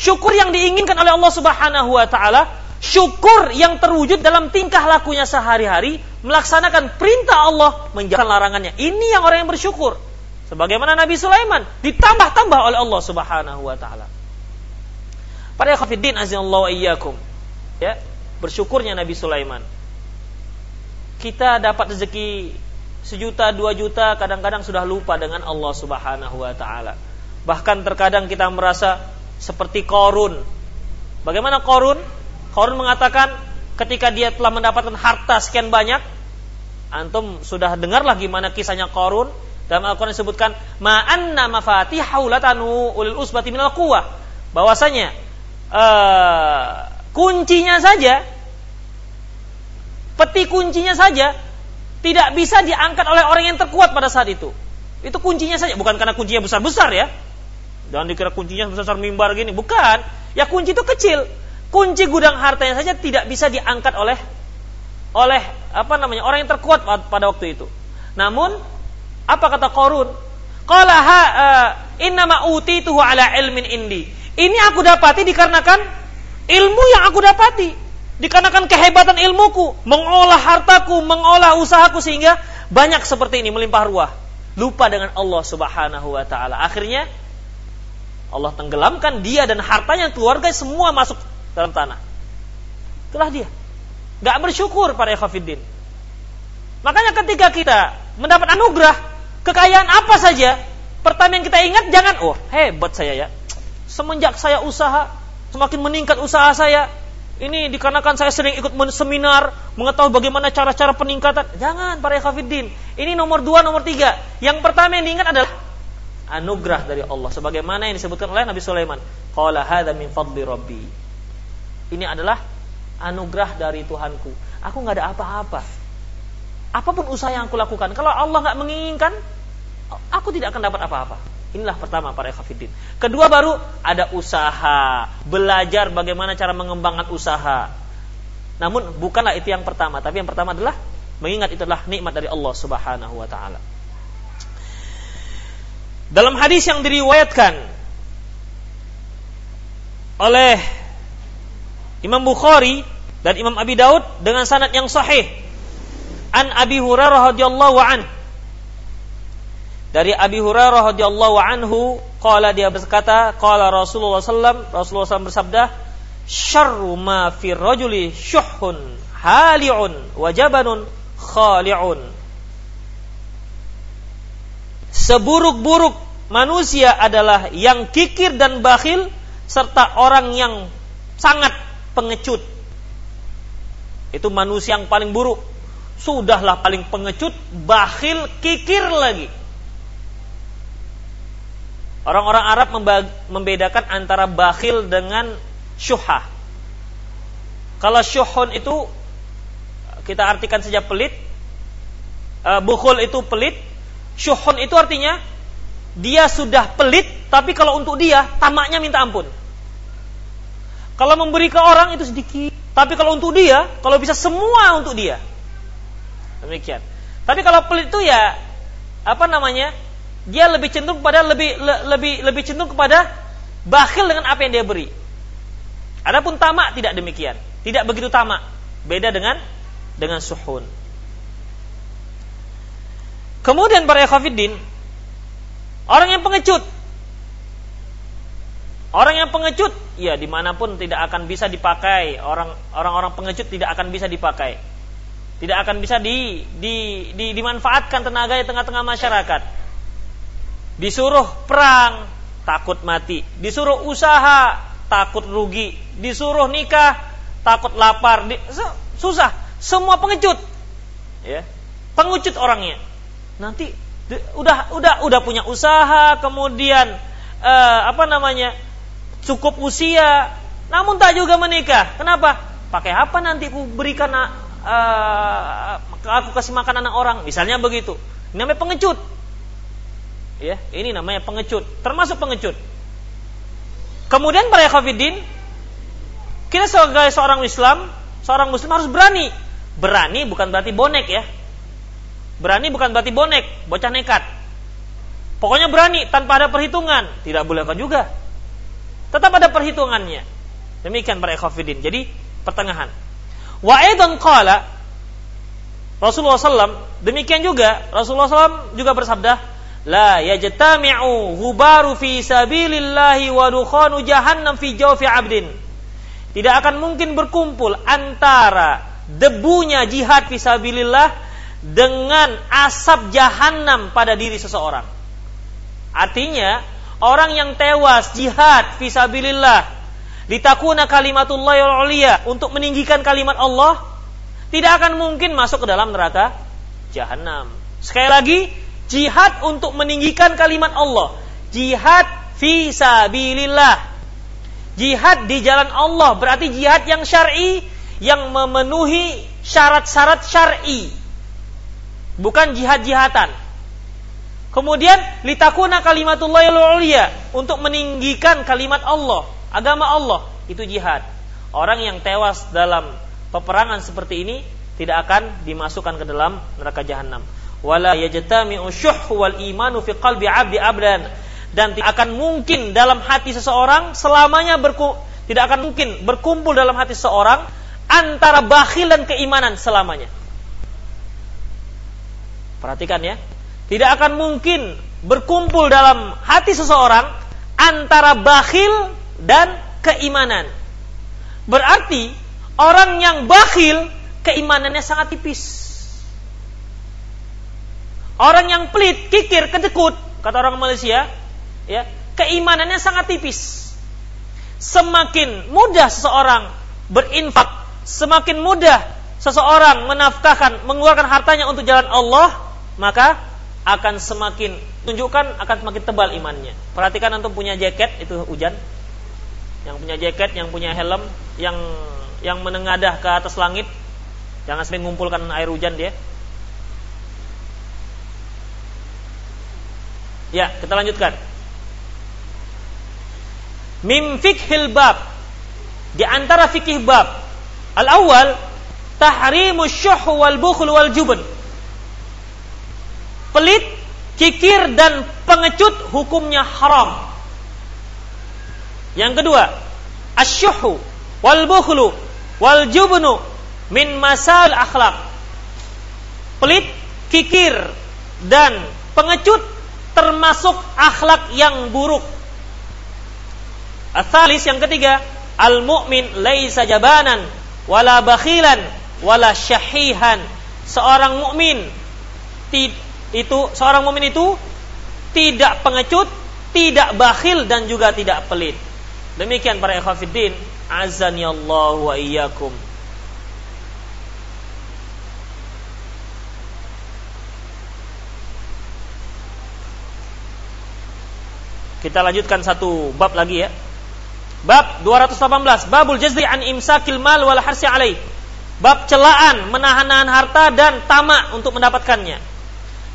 Syukur yang diinginkan oleh Allah Subhanahu wa taala, syukur yang terwujud dalam tingkah lakunya sehari-hari, melaksanakan perintah Allah, menjalankan larangannya. Ini yang orang yang bersyukur. Sebagaimana Nabi Sulaiman ditambah-tambah oleh Allah Subhanahu wa taala. Para khafiddin azallahu iyyakum. Ya, bersyukurnya Nabi Sulaiman. Kita dapat rezeki sejuta, dua juta, kadang-kadang sudah lupa dengan Allah Subhanahu wa taala. Bahkan terkadang kita merasa seperti Korun. Bagaimana Korun? Korun mengatakan ketika dia telah mendapatkan harta sekian banyak, antum sudah dengarlah gimana kisahnya Korun. Dalam Al-Quran disebutkan, ma'anna mafatihahu latanu ulil usbati minal. Bahwasanya uh, kuncinya saja, peti kuncinya saja tidak bisa diangkat oleh orang yang terkuat pada saat itu. Itu kuncinya saja, bukan karena kuncinya besar-besar ya. Jangan dikira kuncinya besar-besar mimbar gini, bukan. Ya kunci itu kecil. Kunci gudang hartanya saja tidak bisa diangkat oleh oleh apa namanya orang yang terkuat pada waktu itu. Namun apa kata Korun? Qala ha uh, innama utituhu ala ilmin indi. Ini aku dapati dikarenakan ilmu yang aku dapati dikarenakan kehebatan ilmuku, mengolah hartaku, mengolah usahaku sehingga banyak seperti ini melimpah ruah. Lupa dengan Allah Subhanahu wa taala. Akhirnya Allah tenggelamkan dia dan hartanya keluarga semua masuk dalam tanah. Itulah dia. Gak bersyukur para ekhafiddin. Makanya ketika kita mendapat anugerah, kekayaan apa saja, pertama yang kita ingat jangan, oh hebat saya ya. Semenjak saya usaha, semakin meningkat usaha saya, ini dikarenakan saya sering ikut seminar, mengetahui bagaimana cara-cara peningkatan. Jangan para kafirin. Ini nomor dua, nomor tiga. Yang pertama yang diingat adalah anugerah dari Allah. Sebagaimana yang disebutkan oleh Nabi Sulaiman. Qala hadha min fadli rabbi. Ini adalah anugerah dari Tuhanku. Aku nggak ada apa-apa. Apa pun usaha yang aku lakukan, kalau Allah nggak menginginkan, aku tidak akan dapat apa-apa. Inilah pertama para ikhafidin. Kedua baru ada usaha, belajar bagaimana cara mengembangkan usaha. Namun bukanlah itu yang pertama, tapi yang pertama adalah mengingat itu adalah nikmat dari Allah Subhanahu wa taala. Dalam hadis yang diriwayatkan oleh Imam Bukhari dan Imam Abi Daud dengan sanad yang sahih an Abi Hurairah radhiyallahu anhu dari Abi Hurairah radhiyallahu anhu qala dia berkata qala Rasulullah sallam Rasulullah sallam bersabda syarru ma fi rajuli syuhun hali'un wa jabanun khali'un seburuk-buruk manusia adalah yang kikir dan bakhil serta orang yang sangat pengecut. Itu manusia yang paling buruk. Sudahlah paling pengecut, bakhil, kikir lagi. Orang-orang Arab membedakan antara bakhil dengan syuhah. Kalau syuhun itu kita artikan saja pelit, uh, bukhul itu pelit, syuhun itu artinya dia sudah pelit, tapi kalau untuk dia tamaknya minta ampun. Kalau memberi ke orang itu sedikit, tapi kalau untuk dia, kalau bisa semua untuk dia. Demikian. Tapi kalau pelit itu ya apa namanya? Dia lebih cenderung kepada lebih le, lebih lebih cenderung kepada bakhil dengan apa yang dia beri. Adapun tamak tidak demikian. Tidak begitu tamak. Beda dengan dengan suhun. Kemudian para ekhafiddin, orang yang pengecut. Orang yang pengecut, ya di mana pun tidak akan bisa dipakai. Orang orang-orang pengecut tidak akan bisa dipakai. Tidak akan bisa di, di, di, dimanfaatkan tenaga di tengah-tengah masyarakat. Disuruh perang, takut mati. Disuruh usaha, takut rugi. Disuruh nikah, takut lapar. Susah. Semua pengecut. Ya. Pengecut orangnya nanti udah udah udah punya usaha kemudian uh, apa namanya cukup usia namun tak juga menikah kenapa pakai apa nanti aku berikan uh, aku kasih makan anak orang misalnya begitu ini namanya pengecut ya ini namanya pengecut termasuk pengecut kemudian para khafidin kita sebagai seorang Islam seorang Muslim harus berani berani bukan berarti bonek ya Berani bukan berarti bonek, bocah nekat. Pokoknya berani tanpa ada perhitungan. Tidak boleh kan juga. Tetap ada perhitungannya. Demikian para ikhwafidin. Jadi pertengahan. Wa aidan qala Rasulullah SAW demikian juga Rasulullah SAW juga bersabda la yajtami'u ghubaru fi sabilillahi wa dukhanu jahannam fi jawfi 'abdin tidak akan mungkin berkumpul antara debunya jihad fi sabilillah dengan asap jahanam pada diri seseorang. Artinya, orang yang tewas jihad fisabilillah ditakuna kalimatullah uliya untuk meninggikan kalimat Allah tidak akan mungkin masuk ke dalam neraka jahanam. Sekali lagi, jihad untuk meninggikan kalimat Allah. Jihad fisabilillah. Jihad di jalan Allah berarti jihad yang syar'i yang memenuhi syarat-syarat syar'i bukan jihad-jihatan. Kemudian litakuna kalimatullah uliya untuk meninggikan kalimat Allah, agama Allah itu jihad. Orang yang tewas dalam peperangan seperti ini tidak akan dimasukkan ke dalam neraka jahanam. Wala yajtami'u syuh wal imanu fi qalbi 'abdi dan tidak akan mungkin dalam hati seseorang selamanya berku, tidak akan mungkin berkumpul dalam hati seseorang antara bakhil dan keimanan selamanya. Perhatikan ya. Tidak akan mungkin berkumpul dalam hati seseorang antara bakhil dan keimanan. Berarti orang yang bakhil keimanannya sangat tipis. Orang yang pelit, kikir, kedekut, kata orang Malaysia, ya, keimanannya sangat tipis. Semakin mudah seseorang berinfak, semakin mudah seseorang menafkahkan, mengeluarkan hartanya untuk jalan Allah, maka akan semakin tunjukkan akan semakin tebal imannya. Perhatikan antum punya jaket itu hujan. Yang punya jaket, yang punya helm, yang yang menengadah ke atas langit, jangan sampai mengumpulkan air hujan dia. Ya, kita lanjutkan. Mim fikhil bab. Di antara fikih bab. Al-awwal tahrimu syuh wal bukhl wal jubn pelit, kikir dan pengecut hukumnya haram. Yang kedua, asyuhu wal bukhlu wal jubnu min masal akhlak. Pelit, kikir dan pengecut termasuk akhlak yang buruk. Asalis yang ketiga, al mu'min laisa jabanan wala bakhilan wala syahihan. Seorang mukmin itu seorang mukmin itu tidak pengecut, tidak bakhil dan juga tidak pelit. Demikian para ikhwatiddin, azani Allah wa iyyakum. Kita lanjutkan satu bab lagi ya. Bab 218, babul jazri an imsakil mal wal harsi alaih. Bab celaan menahan-nahan harta dan tamak untuk mendapatkannya.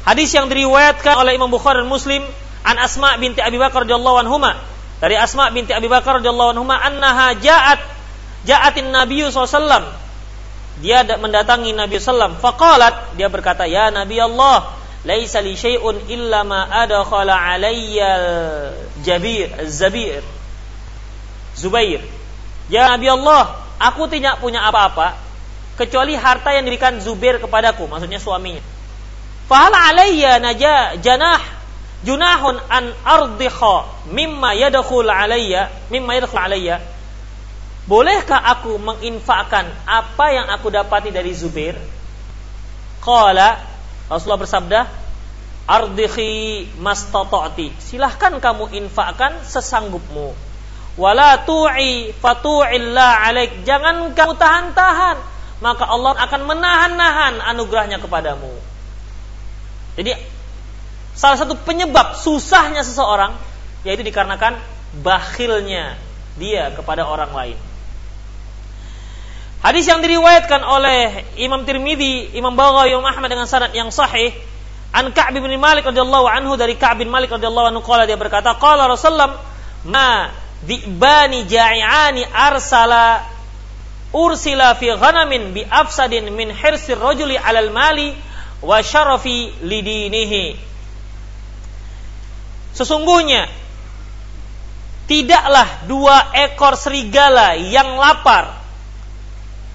Hadis yang diriwayatkan oleh Imam Bukhari dan Muslim an Asma binti Abi Bakar radhiyallahu anhuma. Dari Asma binti Abi Bakar radhiyallahu anhuma annaha ja'at ja'atin Nabi SAW. Dia mendatangi Nabi SAW. Faqalat, dia berkata, Ya Nabi Allah, laisa li syai'un illa ma adkhala alayya jabir, zabir. Zubair. Ya Nabi Allah, aku tidak punya apa-apa kecuali harta yang diberikan Zubair kepadaku, maksudnya suaminya. Fahala alayya naja janah junahun an ardikha mimma yadkhul alayya mimma yadkhul alayya Bolehkah aku menginfakkan apa yang aku dapati dari Zubair? Qala Rasulullah bersabda, "Ardikhi mastata'ti." Silahkan kamu infakkan sesanggupmu. Wala tu'i fatu'illah alaik. Jangan kamu tahan-tahan, maka Allah akan menahan-nahan anugerahnya kepadamu. Jadi salah satu penyebab susahnya seseorang yaitu dikarenakan bakhilnya dia kepada orang lain. Hadis yang diriwayatkan oleh Imam Tirmidzi, Imam Baghawi, Imam Ahmad dengan sanad yang sahih an Ka'b bin Malik radhiyallahu anhu dari Ka'b bin Malik radhiyallahu anhu qala dia berkata qala Rasulullah ma dibani ja'iani arsala ursila fi ghanamin bi afsadin min hirsir rajuli alal mali wa syarafi lidinihi. Sesungguhnya tidaklah dua ekor serigala yang lapar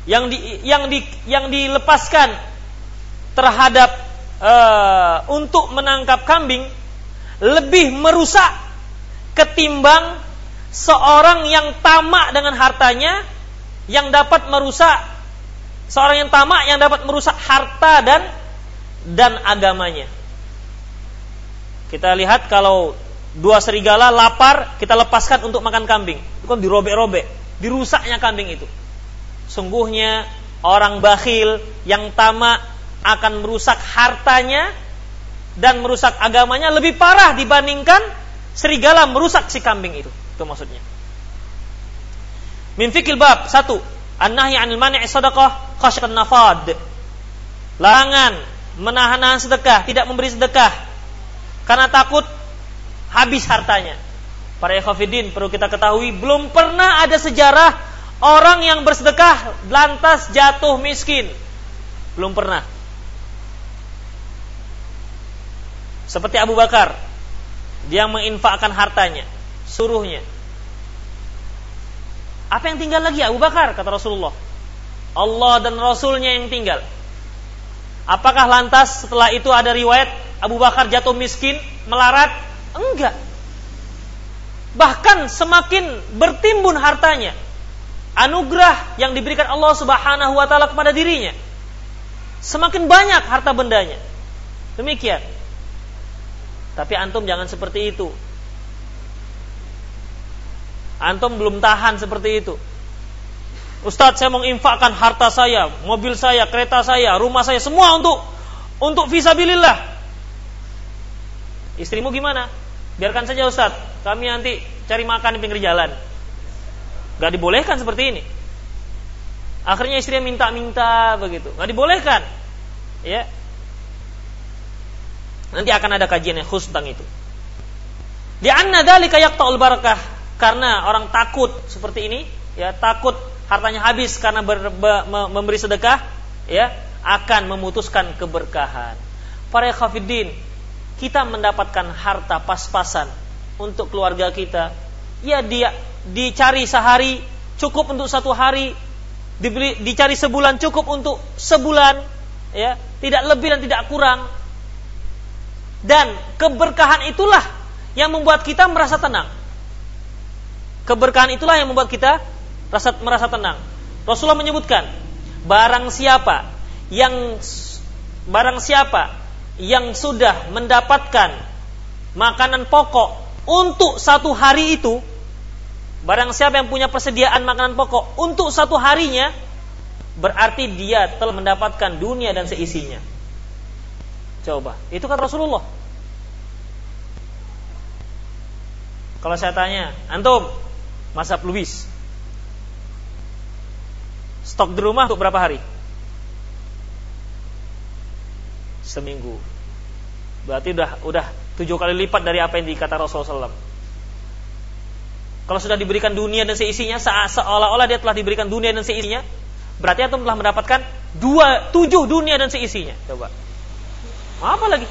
yang di, yang di, yang dilepaskan terhadap uh, untuk menangkap kambing lebih merusak ketimbang seorang yang tamak dengan hartanya yang dapat merusak seorang yang tamak yang dapat merusak harta dan dan agamanya. Kita lihat kalau dua serigala lapar, kita lepaskan untuk makan kambing. Itu kan dirobek-robek, dirusaknya kambing itu. Sungguhnya orang bakhil yang tamak akan merusak hartanya dan merusak agamanya lebih parah dibandingkan serigala merusak si kambing itu. Itu maksudnya. Min fikil bab satu, an-nahyi 'anil mani' sadaqah khasyatan nafad. Larangan menahan-nahan sedekah, tidak memberi sedekah karena takut habis hartanya. Para ikhwafidin perlu kita ketahui belum pernah ada sejarah orang yang bersedekah lantas jatuh miskin. Belum pernah. Seperti Abu Bakar, dia menginfakkan hartanya, suruhnya. Apa yang tinggal lagi Abu Bakar kata Rasulullah? Allah dan Rasulnya yang tinggal. Apakah lantas setelah itu ada riwayat Abu Bakar jatuh miskin, melarat? Enggak. Bahkan semakin bertimbun hartanya. Anugerah yang diberikan Allah Subhanahu wa taala kepada dirinya. Semakin banyak harta bendanya. Demikian. Tapi antum jangan seperti itu. Antum belum tahan seperti itu. Ustadz saya mau infakkan harta saya, mobil saya, kereta saya, rumah saya, semua untuk untuk visabilillah. Istrimu gimana? Biarkan saja Ustadz, kami nanti cari makan di pinggir jalan. Gak dibolehkan seperti ini. Akhirnya istrinya minta-minta begitu. Gak dibolehkan. Ya. Nanti akan ada kajian yang khusus tentang itu. Di anna dzalika yaqta'ul barakah karena orang takut seperti ini, ya takut hartanya habis karena ber, be, memberi sedekah, ya akan memutuskan keberkahan. Para khafidin, kita mendapatkan harta pas-pasan untuk keluarga kita. Ya dia dicari sehari cukup untuk satu hari, dibeli, dicari sebulan cukup untuk sebulan, ya tidak lebih dan tidak kurang. Dan keberkahan itulah yang membuat kita merasa tenang. Keberkahan itulah yang membuat kita rasa merasa tenang. Rasulullah menyebutkan, barang siapa yang barang siapa yang sudah mendapatkan makanan pokok untuk satu hari itu, barang siapa yang punya persediaan makanan pokok untuk satu harinya, berarti dia telah mendapatkan dunia dan seisinya. Coba, itu kan Rasulullah. Kalau saya tanya, antum masa Luis, stok di rumah untuk berapa hari? Seminggu. Berarti udah udah tujuh kali lipat dari apa yang dikata Rasulullah SAW. Kalau sudah diberikan dunia dan seisinya, seolah-olah dia telah diberikan dunia dan seisinya, berarti antum telah mendapatkan dua tujuh dunia dan seisinya. Coba. Apa lagi?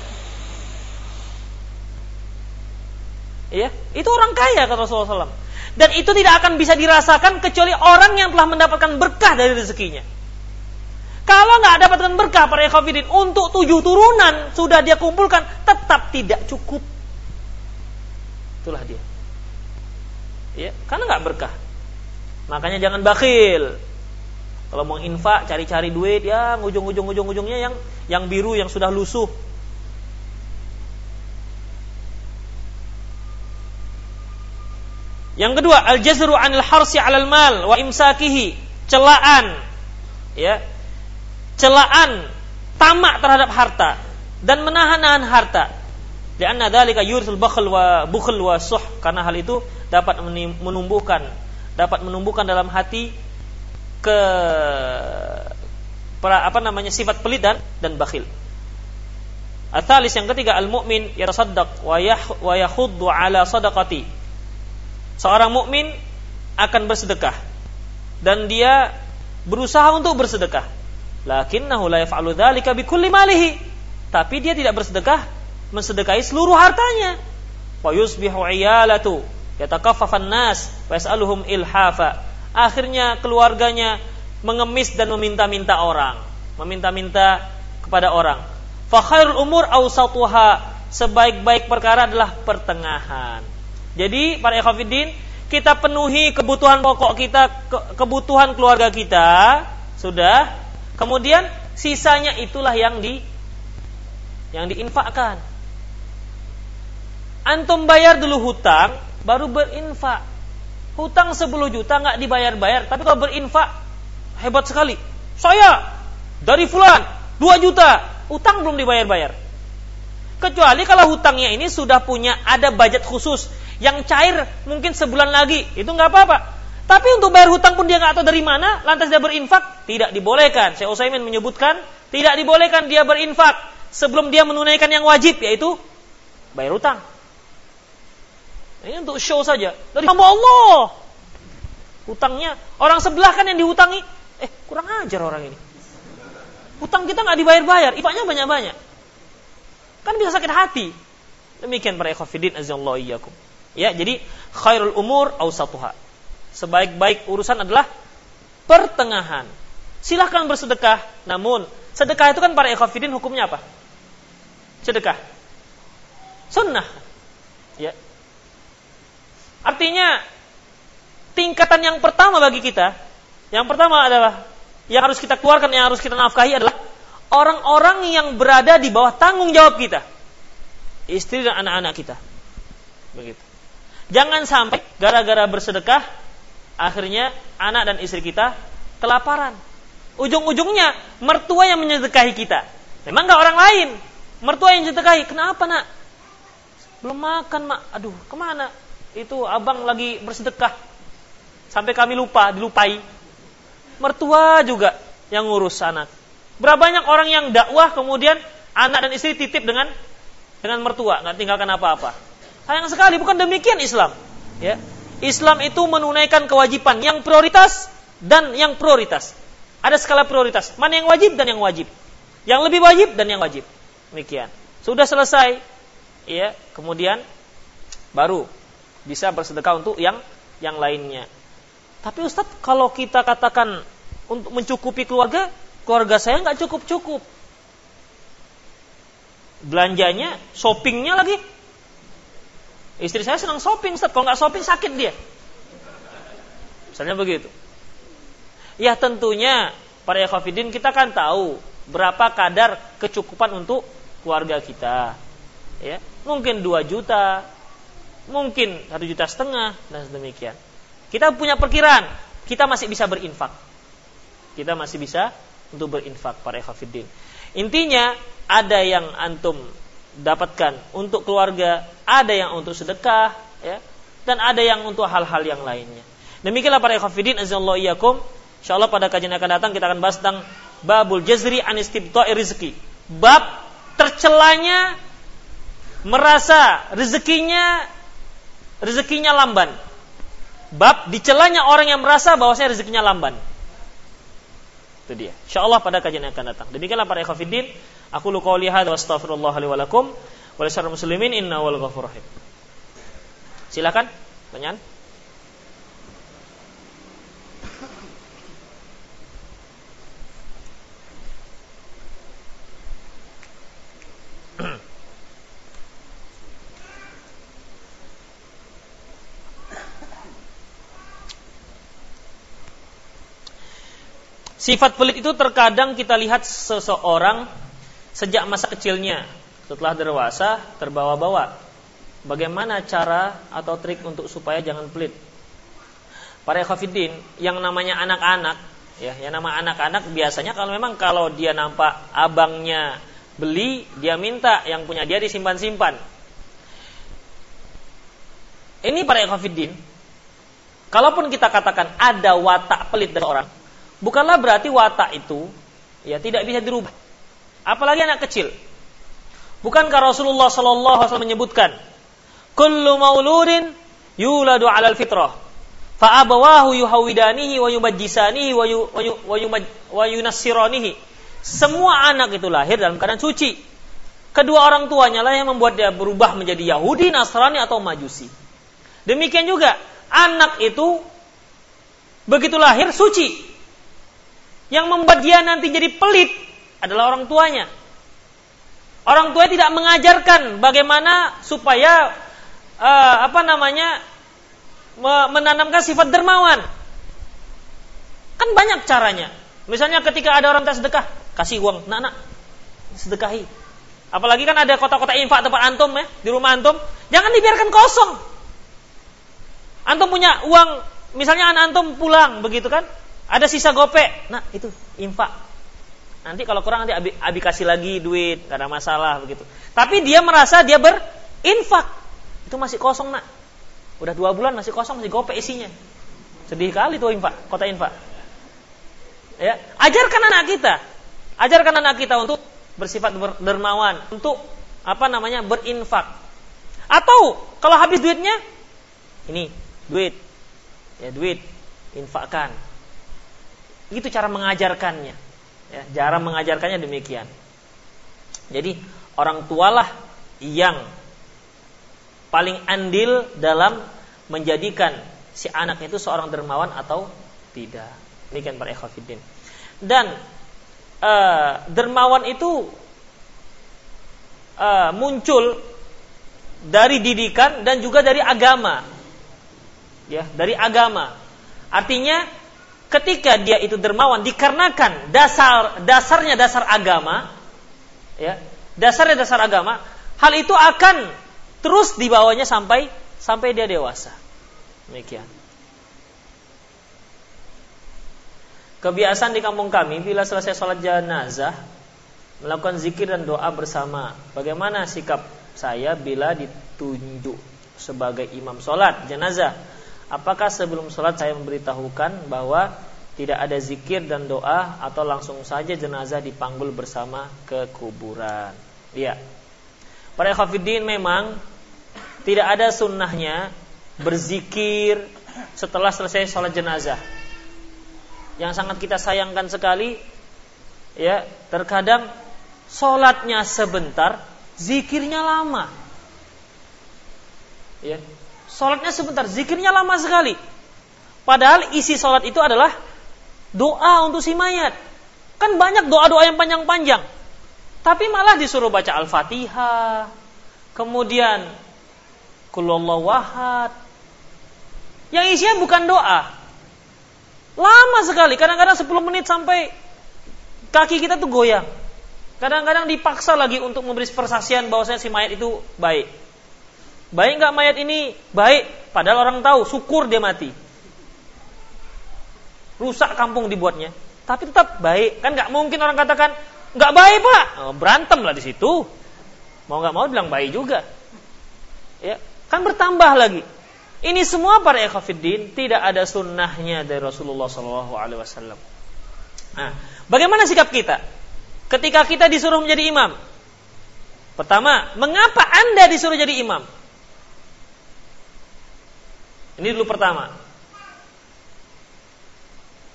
Ya, itu orang kaya kata Rasulullah SAW. Dan itu tidak akan bisa dirasakan kecuali orang yang telah mendapatkan berkah dari rezekinya. Kalau nggak dapatkan berkah para ikhwafidin untuk tujuh turunan sudah dia kumpulkan tetap tidak cukup. Itulah dia. Ya, karena nggak berkah. Makanya jangan bakhil. Kalau mau infak cari-cari duit ya ujung-ujung ujung-ujungnya yang yang biru yang sudah lusuh Yang kedua, al-jazru 'anil harsi 'alal mal wa imsakihi, celaan ya. Celaan tamak terhadap harta dan menahan-nahan harta. Karena dzalika yursul bakhl wa bukhl wa suh karena hal itu dapat menumbuhkan dapat menumbuhkan dalam hati ke para, apa namanya sifat pelit dan dan bakhil. Atalis yang ketiga al-mu'min yatasaddaq wa yah wa yahuddu ala sadaqati seorang mukmin akan bersedekah dan dia berusaha untuk bersedekah. Lakinnahu la yaf'alu dzalika bikulli malihi. Tapi dia tidak bersedekah mensedekahi seluruh hartanya. Wa yusbihu iyalatu yatakaffafan nas wa yas'aluhum ilhafa. Akhirnya keluarganya mengemis dan meminta-minta orang, meminta-minta kepada orang. Fa khairul umur awsatuha. Sebaik-baik perkara adalah pertengahan. Jadi para ikhwatiddin kita penuhi kebutuhan pokok kita, kebutuhan keluarga kita, sudah. Kemudian sisanya itulah yang di yang diinfakkan. Antum bayar dulu hutang, baru berinfak. Hutang 10 juta nggak dibayar-bayar, tapi kalau berinfak hebat sekali. Saya dari fulan 2 juta, hutang belum dibayar-bayar. Kecuali kalau hutangnya ini sudah punya ada budget khusus yang cair mungkin sebulan lagi, itu nggak apa-apa. Tapi untuk bayar hutang pun dia nggak tahu dari mana, lantas dia berinfak, tidak dibolehkan. Saya Utsaimin menyebutkan, tidak dibolehkan dia berinfak sebelum dia menunaikan yang wajib, yaitu bayar hutang. Ini untuk show saja. Dari hamba Allah. Hutangnya, orang sebelah kan yang dihutangi. Eh, kurang ajar orang ini. Hutang kita nggak dibayar-bayar, ifaknya banyak-banyak. Kan bisa sakit hati. Demikian para ikhwafidin azallahu iyyakum. Ya, jadi khairul umur ausatuha. Sebaik-baik urusan adalah pertengahan. Silahkan bersedekah, namun sedekah itu kan para ikhwafidin hukumnya apa? Sedekah. Sunnah. Ya. Artinya tingkatan yang pertama bagi kita, yang pertama adalah yang harus kita keluarkan, yang harus kita nafkahi adalah orang-orang yang berada di bawah tanggung jawab kita. Istri dan anak-anak kita. Begitu. Jangan sampai gara-gara bersedekah akhirnya anak dan istri kita kelaparan. Ujung-ujungnya mertua yang menyedekahi kita. Memang nggak orang lain. Mertua yang menyedekahi. Kenapa nak? Belum makan mak. Aduh ke mana? Itu abang lagi bersedekah. Sampai kami lupa, dilupai. Mertua juga yang ngurus anak. Berapa banyak orang yang dakwah kemudian anak dan istri titip dengan dengan mertua, nggak tinggalkan apa-apa. Sayang sekali, bukan demikian Islam. Ya. Islam itu menunaikan kewajiban yang prioritas dan yang prioritas. Ada skala prioritas. Mana yang wajib dan yang wajib. Yang lebih wajib dan yang wajib. Demikian. Sudah selesai, ya, kemudian baru bisa bersedekah untuk yang yang lainnya. Tapi Ustadz, kalau kita katakan untuk mencukupi keluarga, keluarga saya nggak cukup-cukup. Belanjanya, shoppingnya lagi Istri saya senang shopping, Ustaz. Kalau nggak shopping sakit dia. Misalnya begitu. Ya tentunya para ikhwafidin kita kan tahu berapa kadar kecukupan untuk keluarga kita. Ya. mungkin 2 juta, mungkin satu juta setengah dan sedemikian. Kita punya perkiraan, kita masih bisa berinfak. Kita masih bisa untuk berinfak para ikhwatiddin. Intinya ada yang antum dapatkan untuk keluarga, ada yang untuk sedekah, ya, dan ada yang untuk hal-hal yang lainnya. Demikianlah para ikhwatiddin azallahu iyyakum. Insyaallah pada kajian akan datang kita akan bahas tentang babul jazri an istibta'i rizki. Bab tercelanya merasa rezekinya rezekinya lamban. Bab dicelanya orang yang merasa bahwasanya rezekinya lamban. Itu dia. Insyaallah pada kajian yang akan datang. Demikianlah para ikhwatiddin, aku lu qouli hadza wa astaghfirullah li wa lakum wa muslimin inna wal ghafur rahim. Silakan, pertanyaan. Sifat pelit itu terkadang kita lihat seseorang sejak masa kecilnya, setelah dewasa terbawa-bawa. Bagaimana cara atau trik untuk supaya jangan pelit? Para khafidin yang namanya anak-anak, ya, yang nama anak-anak biasanya kalau memang kalau dia nampak abangnya beli, dia minta yang punya dia disimpan-simpan. Ini para khafidin. Kalaupun kita katakan ada watak pelit dari orang, bukanlah berarti watak itu ya tidak bisa dirubah. Apalagi anak kecil. Bukankah Rasulullah Shallallahu Alaihi menyebutkan, "Kullu mauludin yuladu alal fitrah, fa abawahu yuhawidanihi wa yumajjisanihi wa yunassiranihi." Semua anak itu lahir dalam keadaan suci. Kedua orang tuanya lah yang membuat dia berubah menjadi Yahudi, Nasrani atau Majusi. Demikian juga anak itu begitu lahir suci, yang membuat dia nanti jadi pelit adalah orang tuanya. Orang tua tidak mengajarkan bagaimana supaya uh, apa namanya menanamkan sifat dermawan. Kan banyak caranya. Misalnya ketika ada orang tak sedekah, kasih uang, nak nak sedekahi. Apalagi kan ada kota-kota infak tempat antum ya, di rumah antum, jangan dibiarkan kosong. Antum punya uang, misalnya anak antum pulang begitu kan, ada sisa gopek, nah itu infak. Nanti kalau kurang nanti abi, abi kasih lagi duit, gak ada masalah begitu. Tapi dia merasa dia berinfak, itu masih kosong nak. Udah dua bulan masih kosong, masih gopek isinya. Sedih kali tuh infak, kota infak. Ya, ajarkan anak kita, ajarkan anak kita untuk bersifat dermawan, untuk apa namanya berinfak. Atau kalau habis duitnya, ini duit, ya duit, infakkan itu cara mengajarkannya. Ya, cara mengajarkannya demikian. Jadi orang tualah yang paling andil dalam menjadikan si anak itu seorang dermawan atau tidak. Demikian para ikhwatiddin. Dan uh, dermawan itu uh, muncul dari didikan dan juga dari agama. Ya, dari agama. Artinya ketika dia itu dermawan dikarenakan dasar dasarnya dasar agama ya dasarnya dasar agama hal itu akan terus dibawanya sampai sampai dia dewasa. Demikian. Kebiasaan di kampung kami bila selesai sholat jenazah melakukan zikir dan doa bersama bagaimana sikap saya bila ditunjuk sebagai imam sholat jenazah Apakah sebelum sholat saya memberitahukan bahwa tidak ada zikir dan doa atau langsung saja jenazah dipanggul bersama ke kuburan? Iya. Para khafidin memang tidak ada sunnahnya berzikir setelah selesai sholat jenazah. Yang sangat kita sayangkan sekali, ya terkadang sholatnya sebentar, zikirnya lama. Ya, Sholatnya sebentar, zikirnya lama sekali. Padahal isi sholat itu adalah doa untuk si mayat. Kan banyak doa-doa yang panjang-panjang. Tapi malah disuruh baca Al-Fatihah. Kemudian Kulullah wahad. Yang isinya bukan doa. Lama sekali, kadang-kadang 10 menit sampai kaki kita tuh goyang. Kadang-kadang dipaksa lagi untuk memberi persaksian bahwasanya si mayat itu baik. Baik nggak mayat ini? Baik. Padahal orang tahu, syukur dia mati. Rusak kampung dibuatnya. Tapi tetap baik. Kan nggak mungkin orang katakan nggak baik pak. Oh, berantem lah di situ. Mau nggak mau bilang baik juga. Ya, kan bertambah lagi. Ini semua para ekhafiddin tidak ada sunnahnya dari Rasulullah SAW. Nah, bagaimana sikap kita? ketika kita disuruh menjadi imam? Pertama, mengapa Anda disuruh jadi imam? Ini dulu pertama.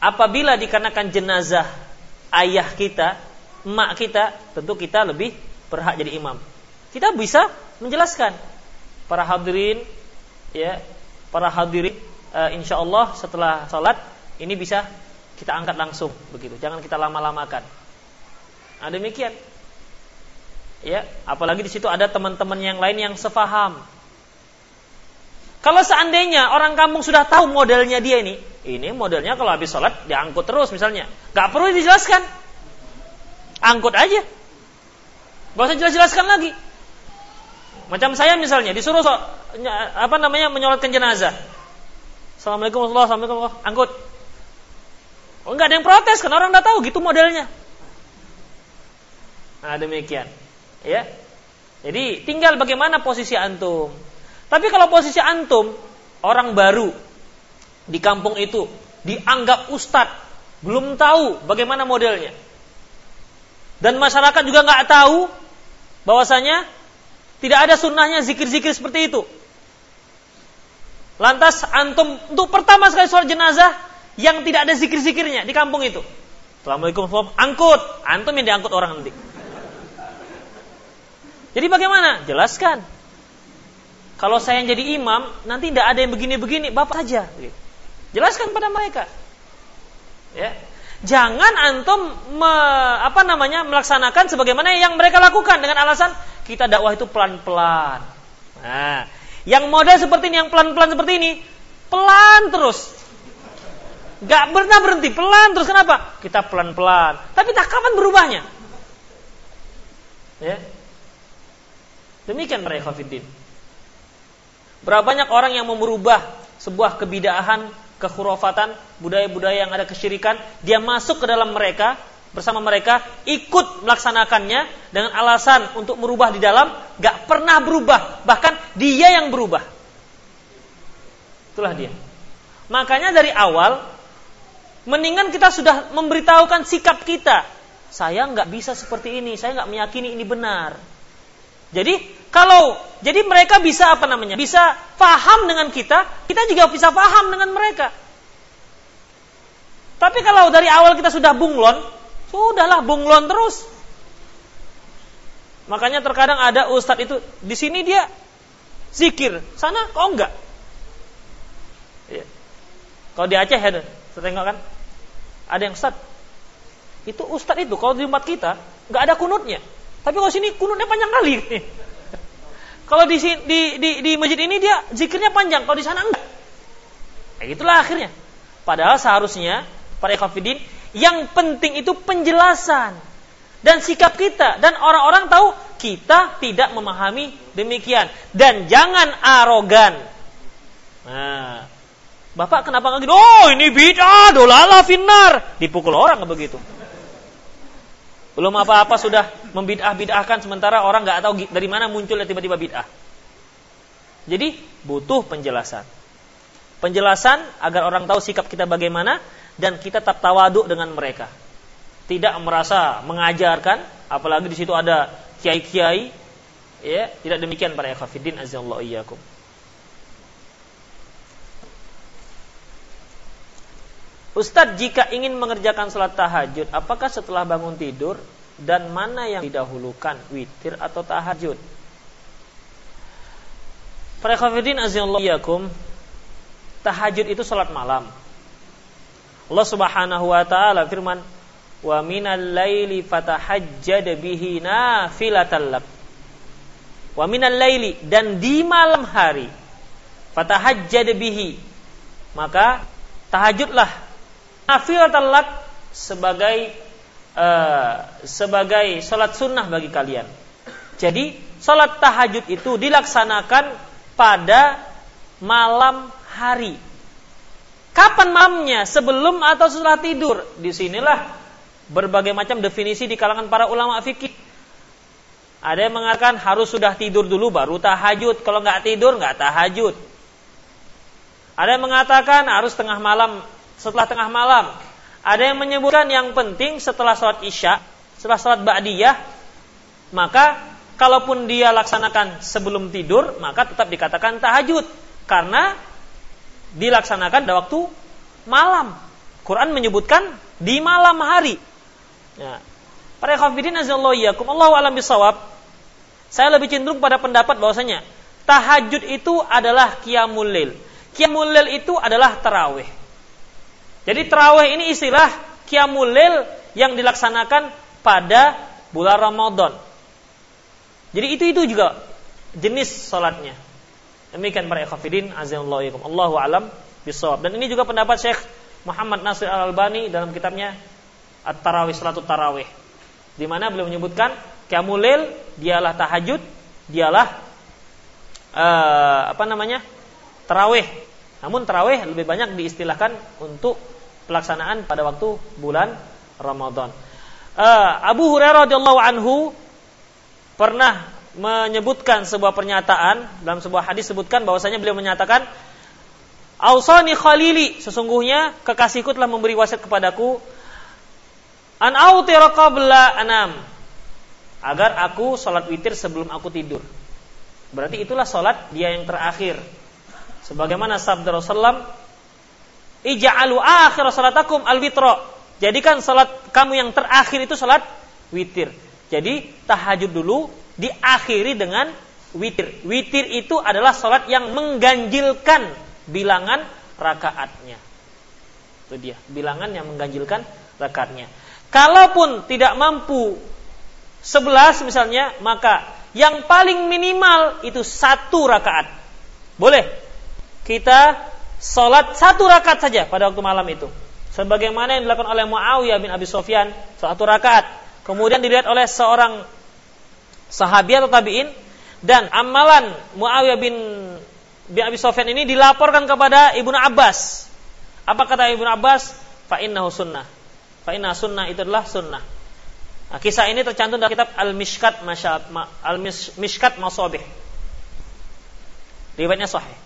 Apabila dikarenakan jenazah ayah kita, emak kita, tentu kita lebih berhak jadi imam. Kita bisa menjelaskan para hadirin ya, para hadirin uh, insya Allah setelah sholat ini bisa kita angkat langsung begitu. Jangan kita lama-lamakan. Nah, demikian. Ya, apalagi di situ ada teman-teman yang lain yang sefaham. Kalau seandainya orang kampung sudah tahu modelnya dia ini, ini modelnya kalau habis sholat diangkut terus misalnya, nggak perlu dijelaskan, angkut aja, gak usah jelas-jelaskan lagi. Macam saya misalnya disuruh so, apa namanya menyolatkan jenazah, Assalamualaikum warahmatullahi wabarakatuh, angkut. Oh, enggak ada yang protes karena orang udah tahu gitu modelnya. Nah, demikian. Ya. Jadi tinggal bagaimana posisi antum. Tapi kalau posisi antum orang baru di kampung itu dianggap ustadz, belum tahu bagaimana modelnya. Dan masyarakat juga nggak tahu bahwasanya tidak ada sunnahnya zikir-zikir seperti itu. Lantas antum untuk pertama sekali sholat jenazah yang tidak ada zikir-zikirnya di kampung itu. Assalamualaikum angkut, antum yang diangkut orang nanti. Jadi bagaimana? Jelaskan. Kalau saya yang jadi imam, nanti tidak ada yang begini-begini, bapak saja. Jelaskan pada mereka. Ya. Jangan antum me, apa namanya melaksanakan sebagaimana yang mereka lakukan dengan alasan kita dakwah itu pelan-pelan. Nah, yang model seperti ini, yang pelan-pelan seperti ini, pelan terus. Gak pernah berhenti, pelan terus. Kenapa? Kita pelan-pelan. Tapi tak kapan berubahnya? Ya. Demikian para ikhwatiddin. Berapa banyak orang yang mau merubah sebuah kebidahan, kekhurafatan, budaya-budaya yang ada kesyirikan, dia masuk ke dalam mereka bersama mereka, ikut melaksanakannya dengan alasan untuk merubah di dalam, gak pernah berubah, bahkan dia yang berubah. Itulah dia. Makanya dari awal, mendingan kita sudah memberitahukan sikap kita. Saya nggak bisa seperti ini, saya nggak meyakini ini benar. Jadi kalau jadi mereka bisa apa namanya? Bisa paham dengan kita, kita juga bisa paham dengan mereka. Tapi kalau dari awal kita sudah bunglon, sudahlah bunglon terus. Makanya terkadang ada ustadz itu di sini dia zikir, sana kok enggak? Ya. Kalau di Aceh ada, saya tengok kan, ada yang ustadz. Itu ustadz itu kalau di umat kita nggak ada kunutnya. Tapi kalau sini kunutnya panjang kali. Kalau di, di, di, di masjid ini dia zikirnya panjang, kalau di sana enggak. Ya itulah akhirnya. Padahal seharusnya para ikhwafidin yang penting itu penjelasan dan sikap kita dan orang-orang tahu kita tidak memahami demikian dan jangan arogan. Nah, Bapak kenapa nggak gitu? Oh ini bid'ah, dolala finar. Dipukul orang begitu. Belum apa-apa sudah membidah-bidahkan sementara orang nggak tahu dari mana munculnya tiba-tiba bid'ah. Jadi butuh penjelasan. Penjelasan agar orang tahu sikap kita bagaimana dan kita tetap tawaduk dengan mereka. Tidak merasa mengajarkan, apalagi di situ ada kiai-kiai, ya, tidak demikian para ikhwatiddin azallahu iyyakum. Ustadz jika ingin mengerjakan sholat tahajud, apakah setelah bangun tidur dan mana yang didahulukan, witir atau tahajud? Tahajud itu sholat malam. Allah Subhanahu wa taala firman, "Wa minal laili fatahajjad bihi nafilatan lak." Wa minal laili dan di malam hari fatahajjad bihi maka tahajudlah Nafil talak sebagai uh, sebagai sholat sunnah bagi kalian. Jadi sholat tahajud itu dilaksanakan pada malam hari. Kapan malamnya? Sebelum atau setelah tidur? Di sinilah berbagai macam definisi di kalangan para ulama fikih. Ada yang mengatakan harus sudah tidur dulu baru tahajud. Kalau nggak tidur nggak tahajud. Ada yang mengatakan harus tengah malam setelah tengah malam. Ada yang menyebutkan yang penting setelah sholat isya, setelah sholat ba'diyah, maka kalaupun dia laksanakan sebelum tidur, maka tetap dikatakan tahajud. Karena dilaksanakan pada waktu malam. Quran menyebutkan di malam hari. Ya. Para khafidin azallahu Allah alam bisawab. Saya lebih cenderung pada pendapat bahwasanya tahajud itu adalah qiyamul lail. Qiyamul lail itu adalah tarawih. Jadi terawih ini istilah Qiyamul Lail yang dilaksanakan pada bulan Ramadan. Jadi itu itu juga jenis salatnya. Demikian para ikhwafidin azanallahu Allahu alam bisawab. Dan ini juga pendapat Syekh Muhammad Nasir Al-Albani dalam kitabnya At-Tarawih Salatul Tarawih. Di mana beliau menyebutkan Qiyamul Lail dialah tahajud, dialah uh, apa namanya? tarawih. Namun tarawih lebih banyak diistilahkan untuk pelaksanaan pada waktu bulan Ramadan. Uh, Abu Hurairah radhiyallahu anhu pernah menyebutkan sebuah pernyataan dalam sebuah hadis sebutkan bahwasanya beliau menyatakan Ausani khalili sesungguhnya kekasihku telah memberi wasiat kepadaku an autira qabla anam agar aku salat witir sebelum aku tidur. Berarti itulah salat dia yang terakhir. Sebagaimana sabda Rasulullah Ija'alu akhir salatakum al-witra. Jadikan salat kamu yang terakhir itu salat witir. Jadi tahajud dulu diakhiri dengan witir. Witir itu adalah salat yang mengganjilkan bilangan rakaatnya. Itu dia, bilangan yang mengganjilkan rakaatnya. Kalaupun tidak mampu 11 misalnya, maka yang paling minimal itu satu rakaat. Boleh kita Salat satu rakaat saja pada waktu malam itu. Sebagaimana yang dilakukan oleh Muawiyah bin Abi Sofyan satu rakaat. Kemudian dilihat oleh seorang sahabat atau tabiin dan amalan Muawiyah bin bin Abi Sofyan ini dilaporkan kepada Ibnu Abbas. Apa kata Ibnu Abbas? Fa innahu sunnah. Fa inna sunnah itu adalah sunnah. Nah, kisah ini tercantum dalam kitab Al-Mishkat Al-Mishkat Masabih. Riwayatnya sahih.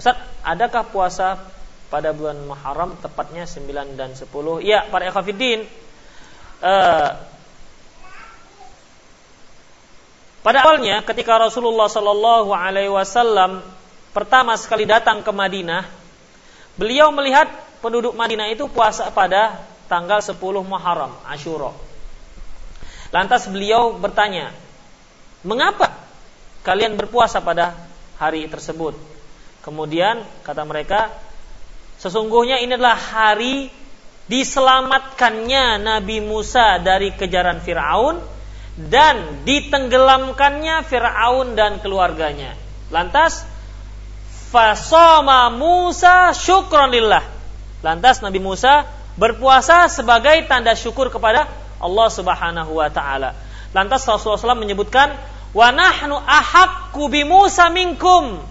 Ustaz, adakah puasa pada bulan Muharram tepatnya 9 dan 10? Iya, para ikhwatiddin. Uh, pada awalnya ketika Rasulullah Shallallahu alaihi wasallam pertama sekali datang ke Madinah, beliau melihat penduduk Madinah itu puasa pada tanggal 10 Muharram, Asyura. Lantas beliau bertanya, "Mengapa kalian berpuasa pada hari tersebut?" Kemudian kata mereka, sesungguhnya ini adalah hari diselamatkannya Nabi Musa dari kejaran Firaun dan ditenggelamkannya Firaun dan keluarganya. Lantas fasoma Musa syukronillah. Lantas Nabi Musa berpuasa sebagai tanda syukur kepada Allah Subhanahu wa taala. Lantas Rasulullah SAW menyebutkan wa nahnu ahaqqu bi Musa minkum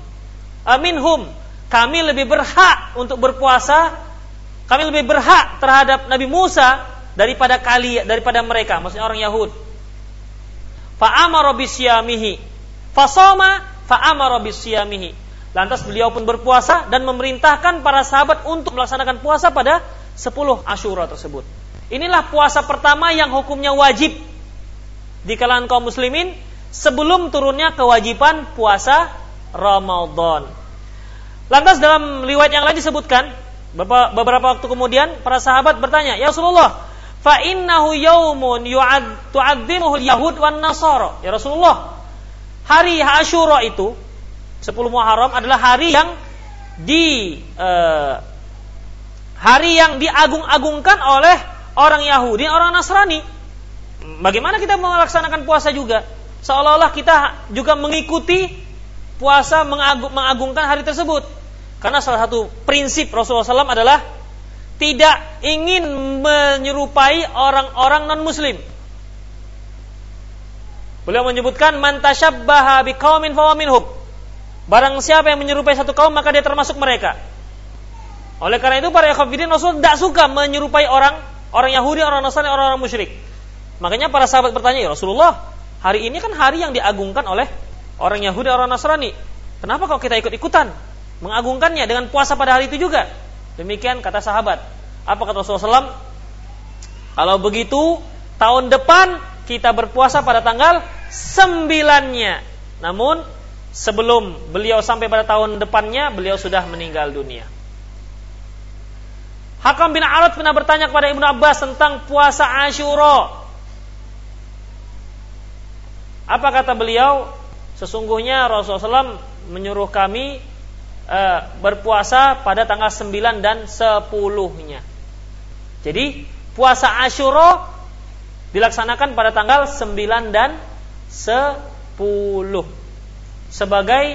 aminhum. Kami lebih berhak untuk berpuasa. Kami lebih berhak terhadap Nabi Musa daripada kali daripada mereka maksudnya orang Yahud. Fa amara bisyamihi. Fasoma fa amara bisyamihi. Lantas beliau pun berpuasa dan memerintahkan para sahabat untuk melaksanakan puasa pada 10 Asyura tersebut. Inilah puasa pertama yang hukumnya wajib di kalangan kaum muslimin sebelum turunnya kewajiban puasa Ramadan. Lantas dalam riwayat yang lain disebutkan beberapa waktu kemudian para sahabat bertanya, "Ya Rasulullah, fa innahu yaumun yu'ad tu'adzimuhu yahud wan nasara." Ya Rasulullah, hari Asyura itu 10 Muharram adalah hari yang di uh, hari yang diagung-agungkan oleh orang Yahudi, orang Nasrani. Bagaimana kita melaksanakan puasa juga? Seolah-olah kita juga mengikuti puasa mengagungkan hari tersebut. Karena salah satu prinsip Rasulullah SAW adalah tidak ingin menyerupai orang-orang non-muslim. Beliau menyebutkan man tasyabbaha biqaumin fahuwa minhum. Barang siapa yang menyerupai satu kaum maka dia termasuk mereka. Oleh karena itu para ikhwatiddin Rasul tidak suka menyerupai orang orang Yahudi, orang Nasrani, orang-orang musyrik. Makanya para sahabat bertanya, "Ya Rasulullah, hari ini kan hari yang diagungkan oleh orang Yahudi, orang Nasrani. Kenapa kok kita ikut-ikutan mengagungkannya dengan puasa pada hari itu juga?" Demikian kata sahabat. Apa kata Rasulullah SAW? Kalau begitu, tahun depan kita berpuasa pada tanggal sembilannya. Namun, sebelum beliau sampai pada tahun depannya, beliau sudah meninggal dunia. Hakam bin Arad pernah bertanya kepada Ibnu Abbas tentang puasa Ashura. Apa kata beliau? Sesungguhnya Rasulullah SAW menyuruh kami e, berpuasa pada tanggal 9 dan 10-nya. Jadi puasa Ashura dilaksanakan pada tanggal 9 dan 10 sebagai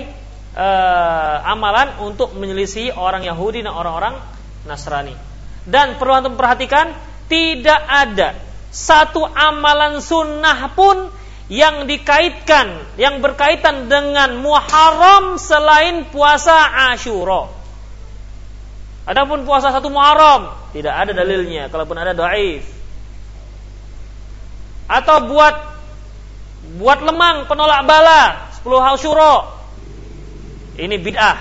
e, amalan untuk menyelisih orang Yahudi dan orang-orang Nasrani. Dan perlu antum perhatikan, tidak ada satu amalan sunnah pun yang dikaitkan, yang berkaitan dengan Muharram selain puasa Ashura. Adapun puasa satu Muharram tidak ada dalilnya, kalaupun ada dhaif. Atau buat buat lemang penolak bala 10 Ashura. Ini bid'ah.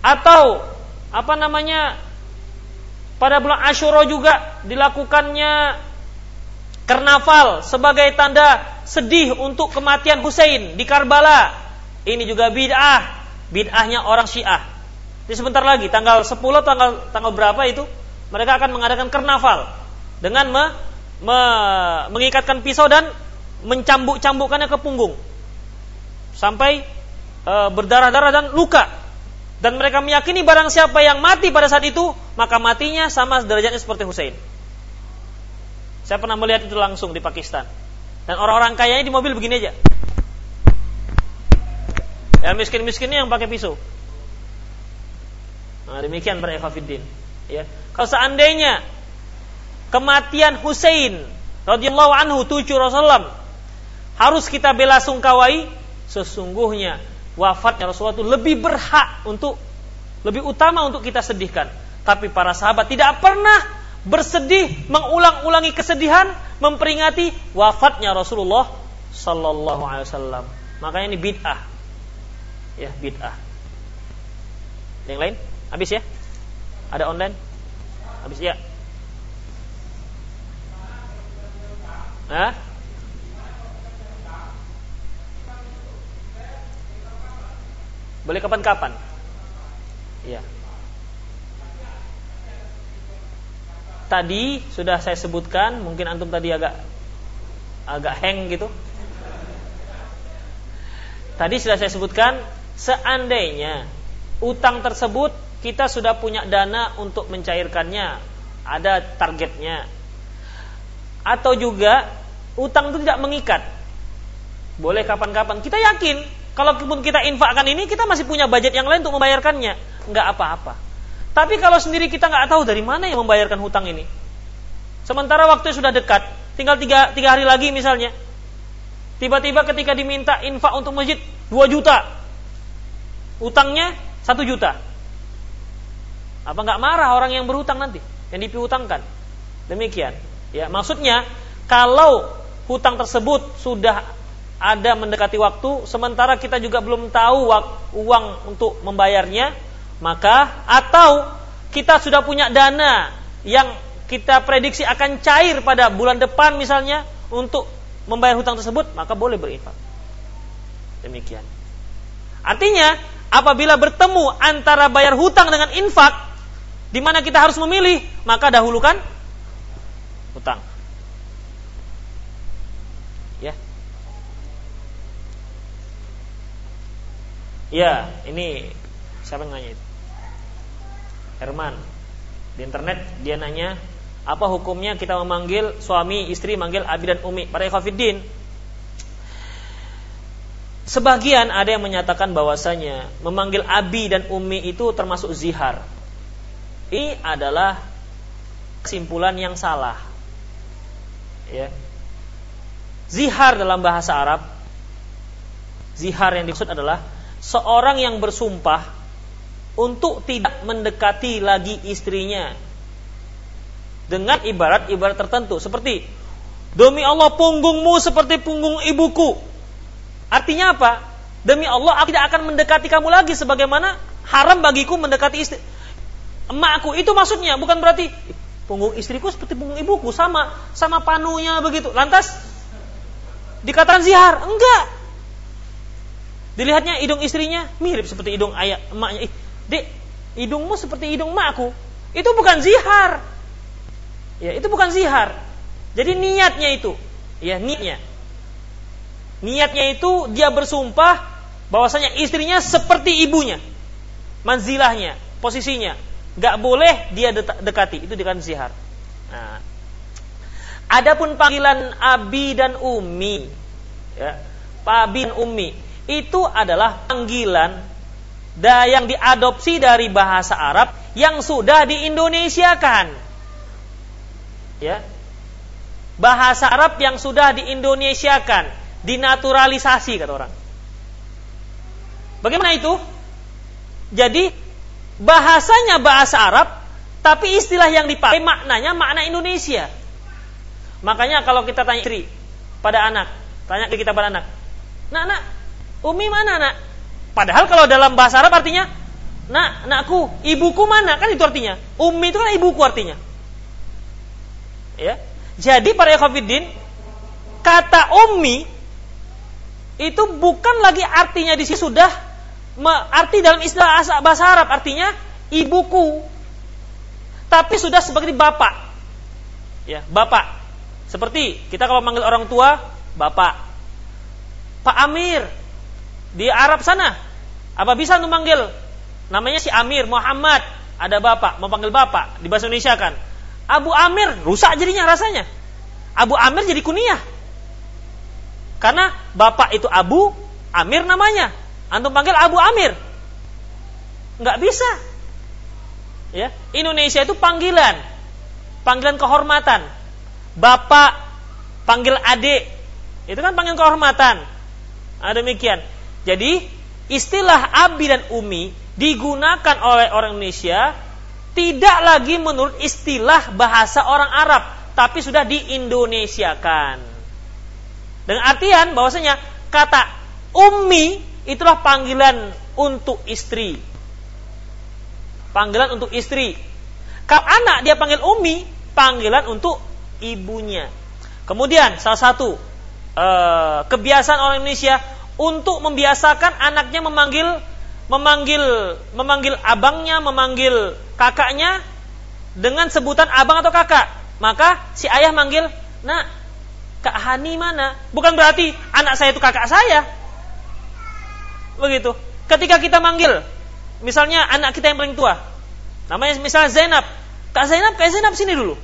Atau apa namanya pada bulan Ashura juga dilakukannya karnaval sebagai tanda sedih untuk kematian Hussein di Karbala. Ini juga bid'ah, bid'ahnya orang Syiah. Di sebentar lagi tanggal 10 tanggal tanggal berapa itu mereka akan mengadakan karnaval dengan me, me, mengikatkan pisau dan mencambuk-cambukkannya ke punggung sampai e, berdarah-darah dan luka dan mereka meyakini barang siapa yang mati pada saat itu maka matinya sama derajatnya seperti Hussein. Saya pernah melihat itu langsung di Pakistan. Dan orang-orang kayanya di mobil begini aja. Yang miskin-miskinnya yang pakai pisau. Nah, demikian para. Ya. Kalau seandainya kematian Hussein radhiyallahu anhu tujuh Rasulullah harus kita bela sungkawai, sesungguhnya wafatnya Rasulullah itu lebih berhak untuk lebih utama untuk kita sedihkan. Tapi para sahabat tidak pernah bersedih, mengulang-ulangi kesedihan, memperingati wafatnya Rasulullah Sallallahu Alaihi Wasallam. Makanya ini bid'ah, ya bid'ah. Yang lain, habis ya? Ada online? Habis ya? Hah? Boleh kapan-kapan. Ya. Tadi sudah saya sebutkan, mungkin antum tadi agak agak hang gitu. Tadi sudah saya sebutkan, seandainya utang tersebut kita sudah punya dana untuk mencairkannya, ada targetnya. Atau juga utang itu tidak mengikat. Boleh kapan-kapan. Kita yakin Kalaupun kita infakkan ini, kita masih punya budget yang lain untuk membayarkannya. Nggak apa-apa. Tapi kalau sendiri kita nggak tahu dari mana yang membayarkan hutang ini. Sementara waktu sudah dekat, tinggal tiga, tiga hari lagi misalnya. Tiba-tiba ketika diminta infak untuk masjid 2 juta. Utangnya 1 juta. Apa nggak marah orang yang berhutang nanti? Yang dipiutangkan. Demikian. Ya, maksudnya kalau hutang tersebut sudah ada mendekati waktu sementara kita juga belum tahu uang untuk membayarnya maka atau kita sudah punya dana yang kita prediksi akan cair pada bulan depan misalnya untuk membayar hutang tersebut maka boleh berinfak. Demikian. Artinya apabila bertemu antara bayar hutang dengan infak di mana kita harus memilih maka dahulukan hutang. Ya, ini siapa yang nanya itu? Herman. Di internet dia nanya, apa hukumnya kita memanggil suami istri manggil abi dan umi? Para ikhwatiddin. Sebagian ada yang menyatakan bahwasanya memanggil abi dan umi itu termasuk zihar. Ini adalah kesimpulan yang salah. Ya. Zihar dalam bahasa Arab, zihar yang dimaksud adalah seorang yang bersumpah untuk tidak mendekati lagi istrinya dengan ibarat-ibarat tertentu seperti demi Allah punggungmu seperti punggung ibuku. Artinya apa? Demi Allah aku tidak akan mendekati kamu lagi sebagaimana haram bagiku mendekati istri emakku. Itu maksudnya bukan berarti punggung istriku seperti punggung ibuku sama sama panunya begitu. Lantas dikatakan zihar? Enggak. Dilihatnya hidung istrinya mirip seperti hidung ayah emaknya. Dek, hidungmu seperti hidung emakku. Itu bukan zihar. Ya, itu bukan zihar. Jadi niatnya itu, ya niatnya. Niatnya itu dia bersumpah bahwasanya istrinya seperti ibunya. Manzilahnya, posisinya nggak boleh dia dekati itu dengan zihar. Nah, adapun panggilan abi dan umi, ya, abi dan umi itu adalah panggilan yang diadopsi dari bahasa Arab yang sudah diindonesiakan. Ya. Bahasa Arab yang sudah diindonesiakan, dinaturalisasi kata orang. Bagaimana itu? Jadi bahasanya bahasa Arab, tapi istilah yang dipakai maknanya makna Indonesia. Makanya kalau kita tanya istri pada anak, tanya ke kita pada anak, nak nak, umi mana nak? Padahal kalau dalam bahasa Arab artinya, nak nakku, ibuku mana? Kan itu artinya. Umi itu kan ibuku artinya. Ya. Jadi para ekofidin, kata umi itu bukan lagi artinya di sini sudah arti dalam istilah bahasa Arab artinya ibuku. Tapi sudah sebagai bapak. Ya, bapak. Seperti kita kalau manggil orang tua, bapak. Pak Amir di Arab sana. Apa bisa untuk manggil? Namanya si Amir Muhammad, ada bapak, mau panggil bapak di bahasa Indonesia kan. Abu Amir rusak jadinya rasanya. Abu Amir jadi kunyah. Karena bapak itu Abu, Amir namanya. Antum panggil Abu Amir. Nggak bisa. Ya, Indonesia itu panggilan. Panggilan kehormatan. Bapak panggil adik. Itu kan panggilan kehormatan. Nah, demikian. Jadi, istilah abi dan umi digunakan oleh orang Indonesia tidak lagi menurut istilah bahasa orang Arab, tapi sudah diindonesiakan. Dengan artian bahwasanya kata ummi itulah panggilan untuk istri. Panggilan untuk istri. Kalau anak dia panggil umi, panggilan untuk ibunya. Kemudian salah satu uh, kebiasaan orang Indonesia untuk membiasakan anaknya memanggil memanggil memanggil abangnya, memanggil kakaknya dengan sebutan abang atau kakak. Maka si ayah manggil, "Nak, Kak Hani mana?" Bukan berarti anak saya itu kakak saya, Begitu. Ketika kita manggil, misalnya anak kita yang paling tua, namanya misalnya Zainab. Kak Zainab, Kak Zainab sini dulu.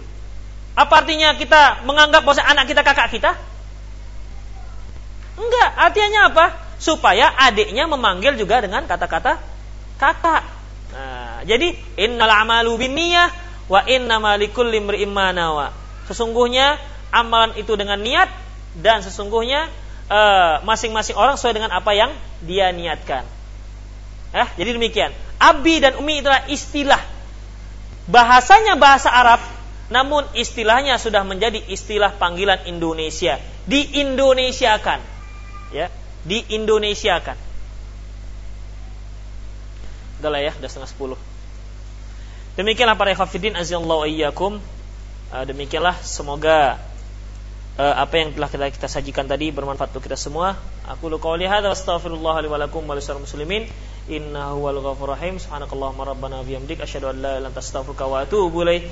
Apa artinya kita menganggap bahwa anak kita kakak kita? Enggak, artinya apa? Supaya adiknya memanggil juga dengan kata-kata kakak. Nah, jadi innal amalu binniyah wa innamal likulli imri'in Sesungguhnya amalan itu dengan niat dan sesungguhnya Eh, masing-masing uh, orang sesuai dengan apa yang dia niatkan. Eh, jadi demikian. Abi dan umi itulah istilah. Bahasanya bahasa Arab, namun istilahnya sudah menjadi istilah panggilan Indonesia. Di Indonesiakan. Ya, di Indonesiakan. Udah lah ya, udah setengah sepuluh. Demikianlah para ikhwafidin azallahu ayyakum. Uh, demikianlah semoga uh, apa yang telah kita, kita sajikan tadi bermanfaat untuk kita semua. Aku lu qauli hadza astaghfirullah li wa wa muslimin. Innahu wal rahim. Subhanakallahumma rabbana bihamdik asyhadu an la ilaha illa anta astaghfiruka wa atubu ilaik.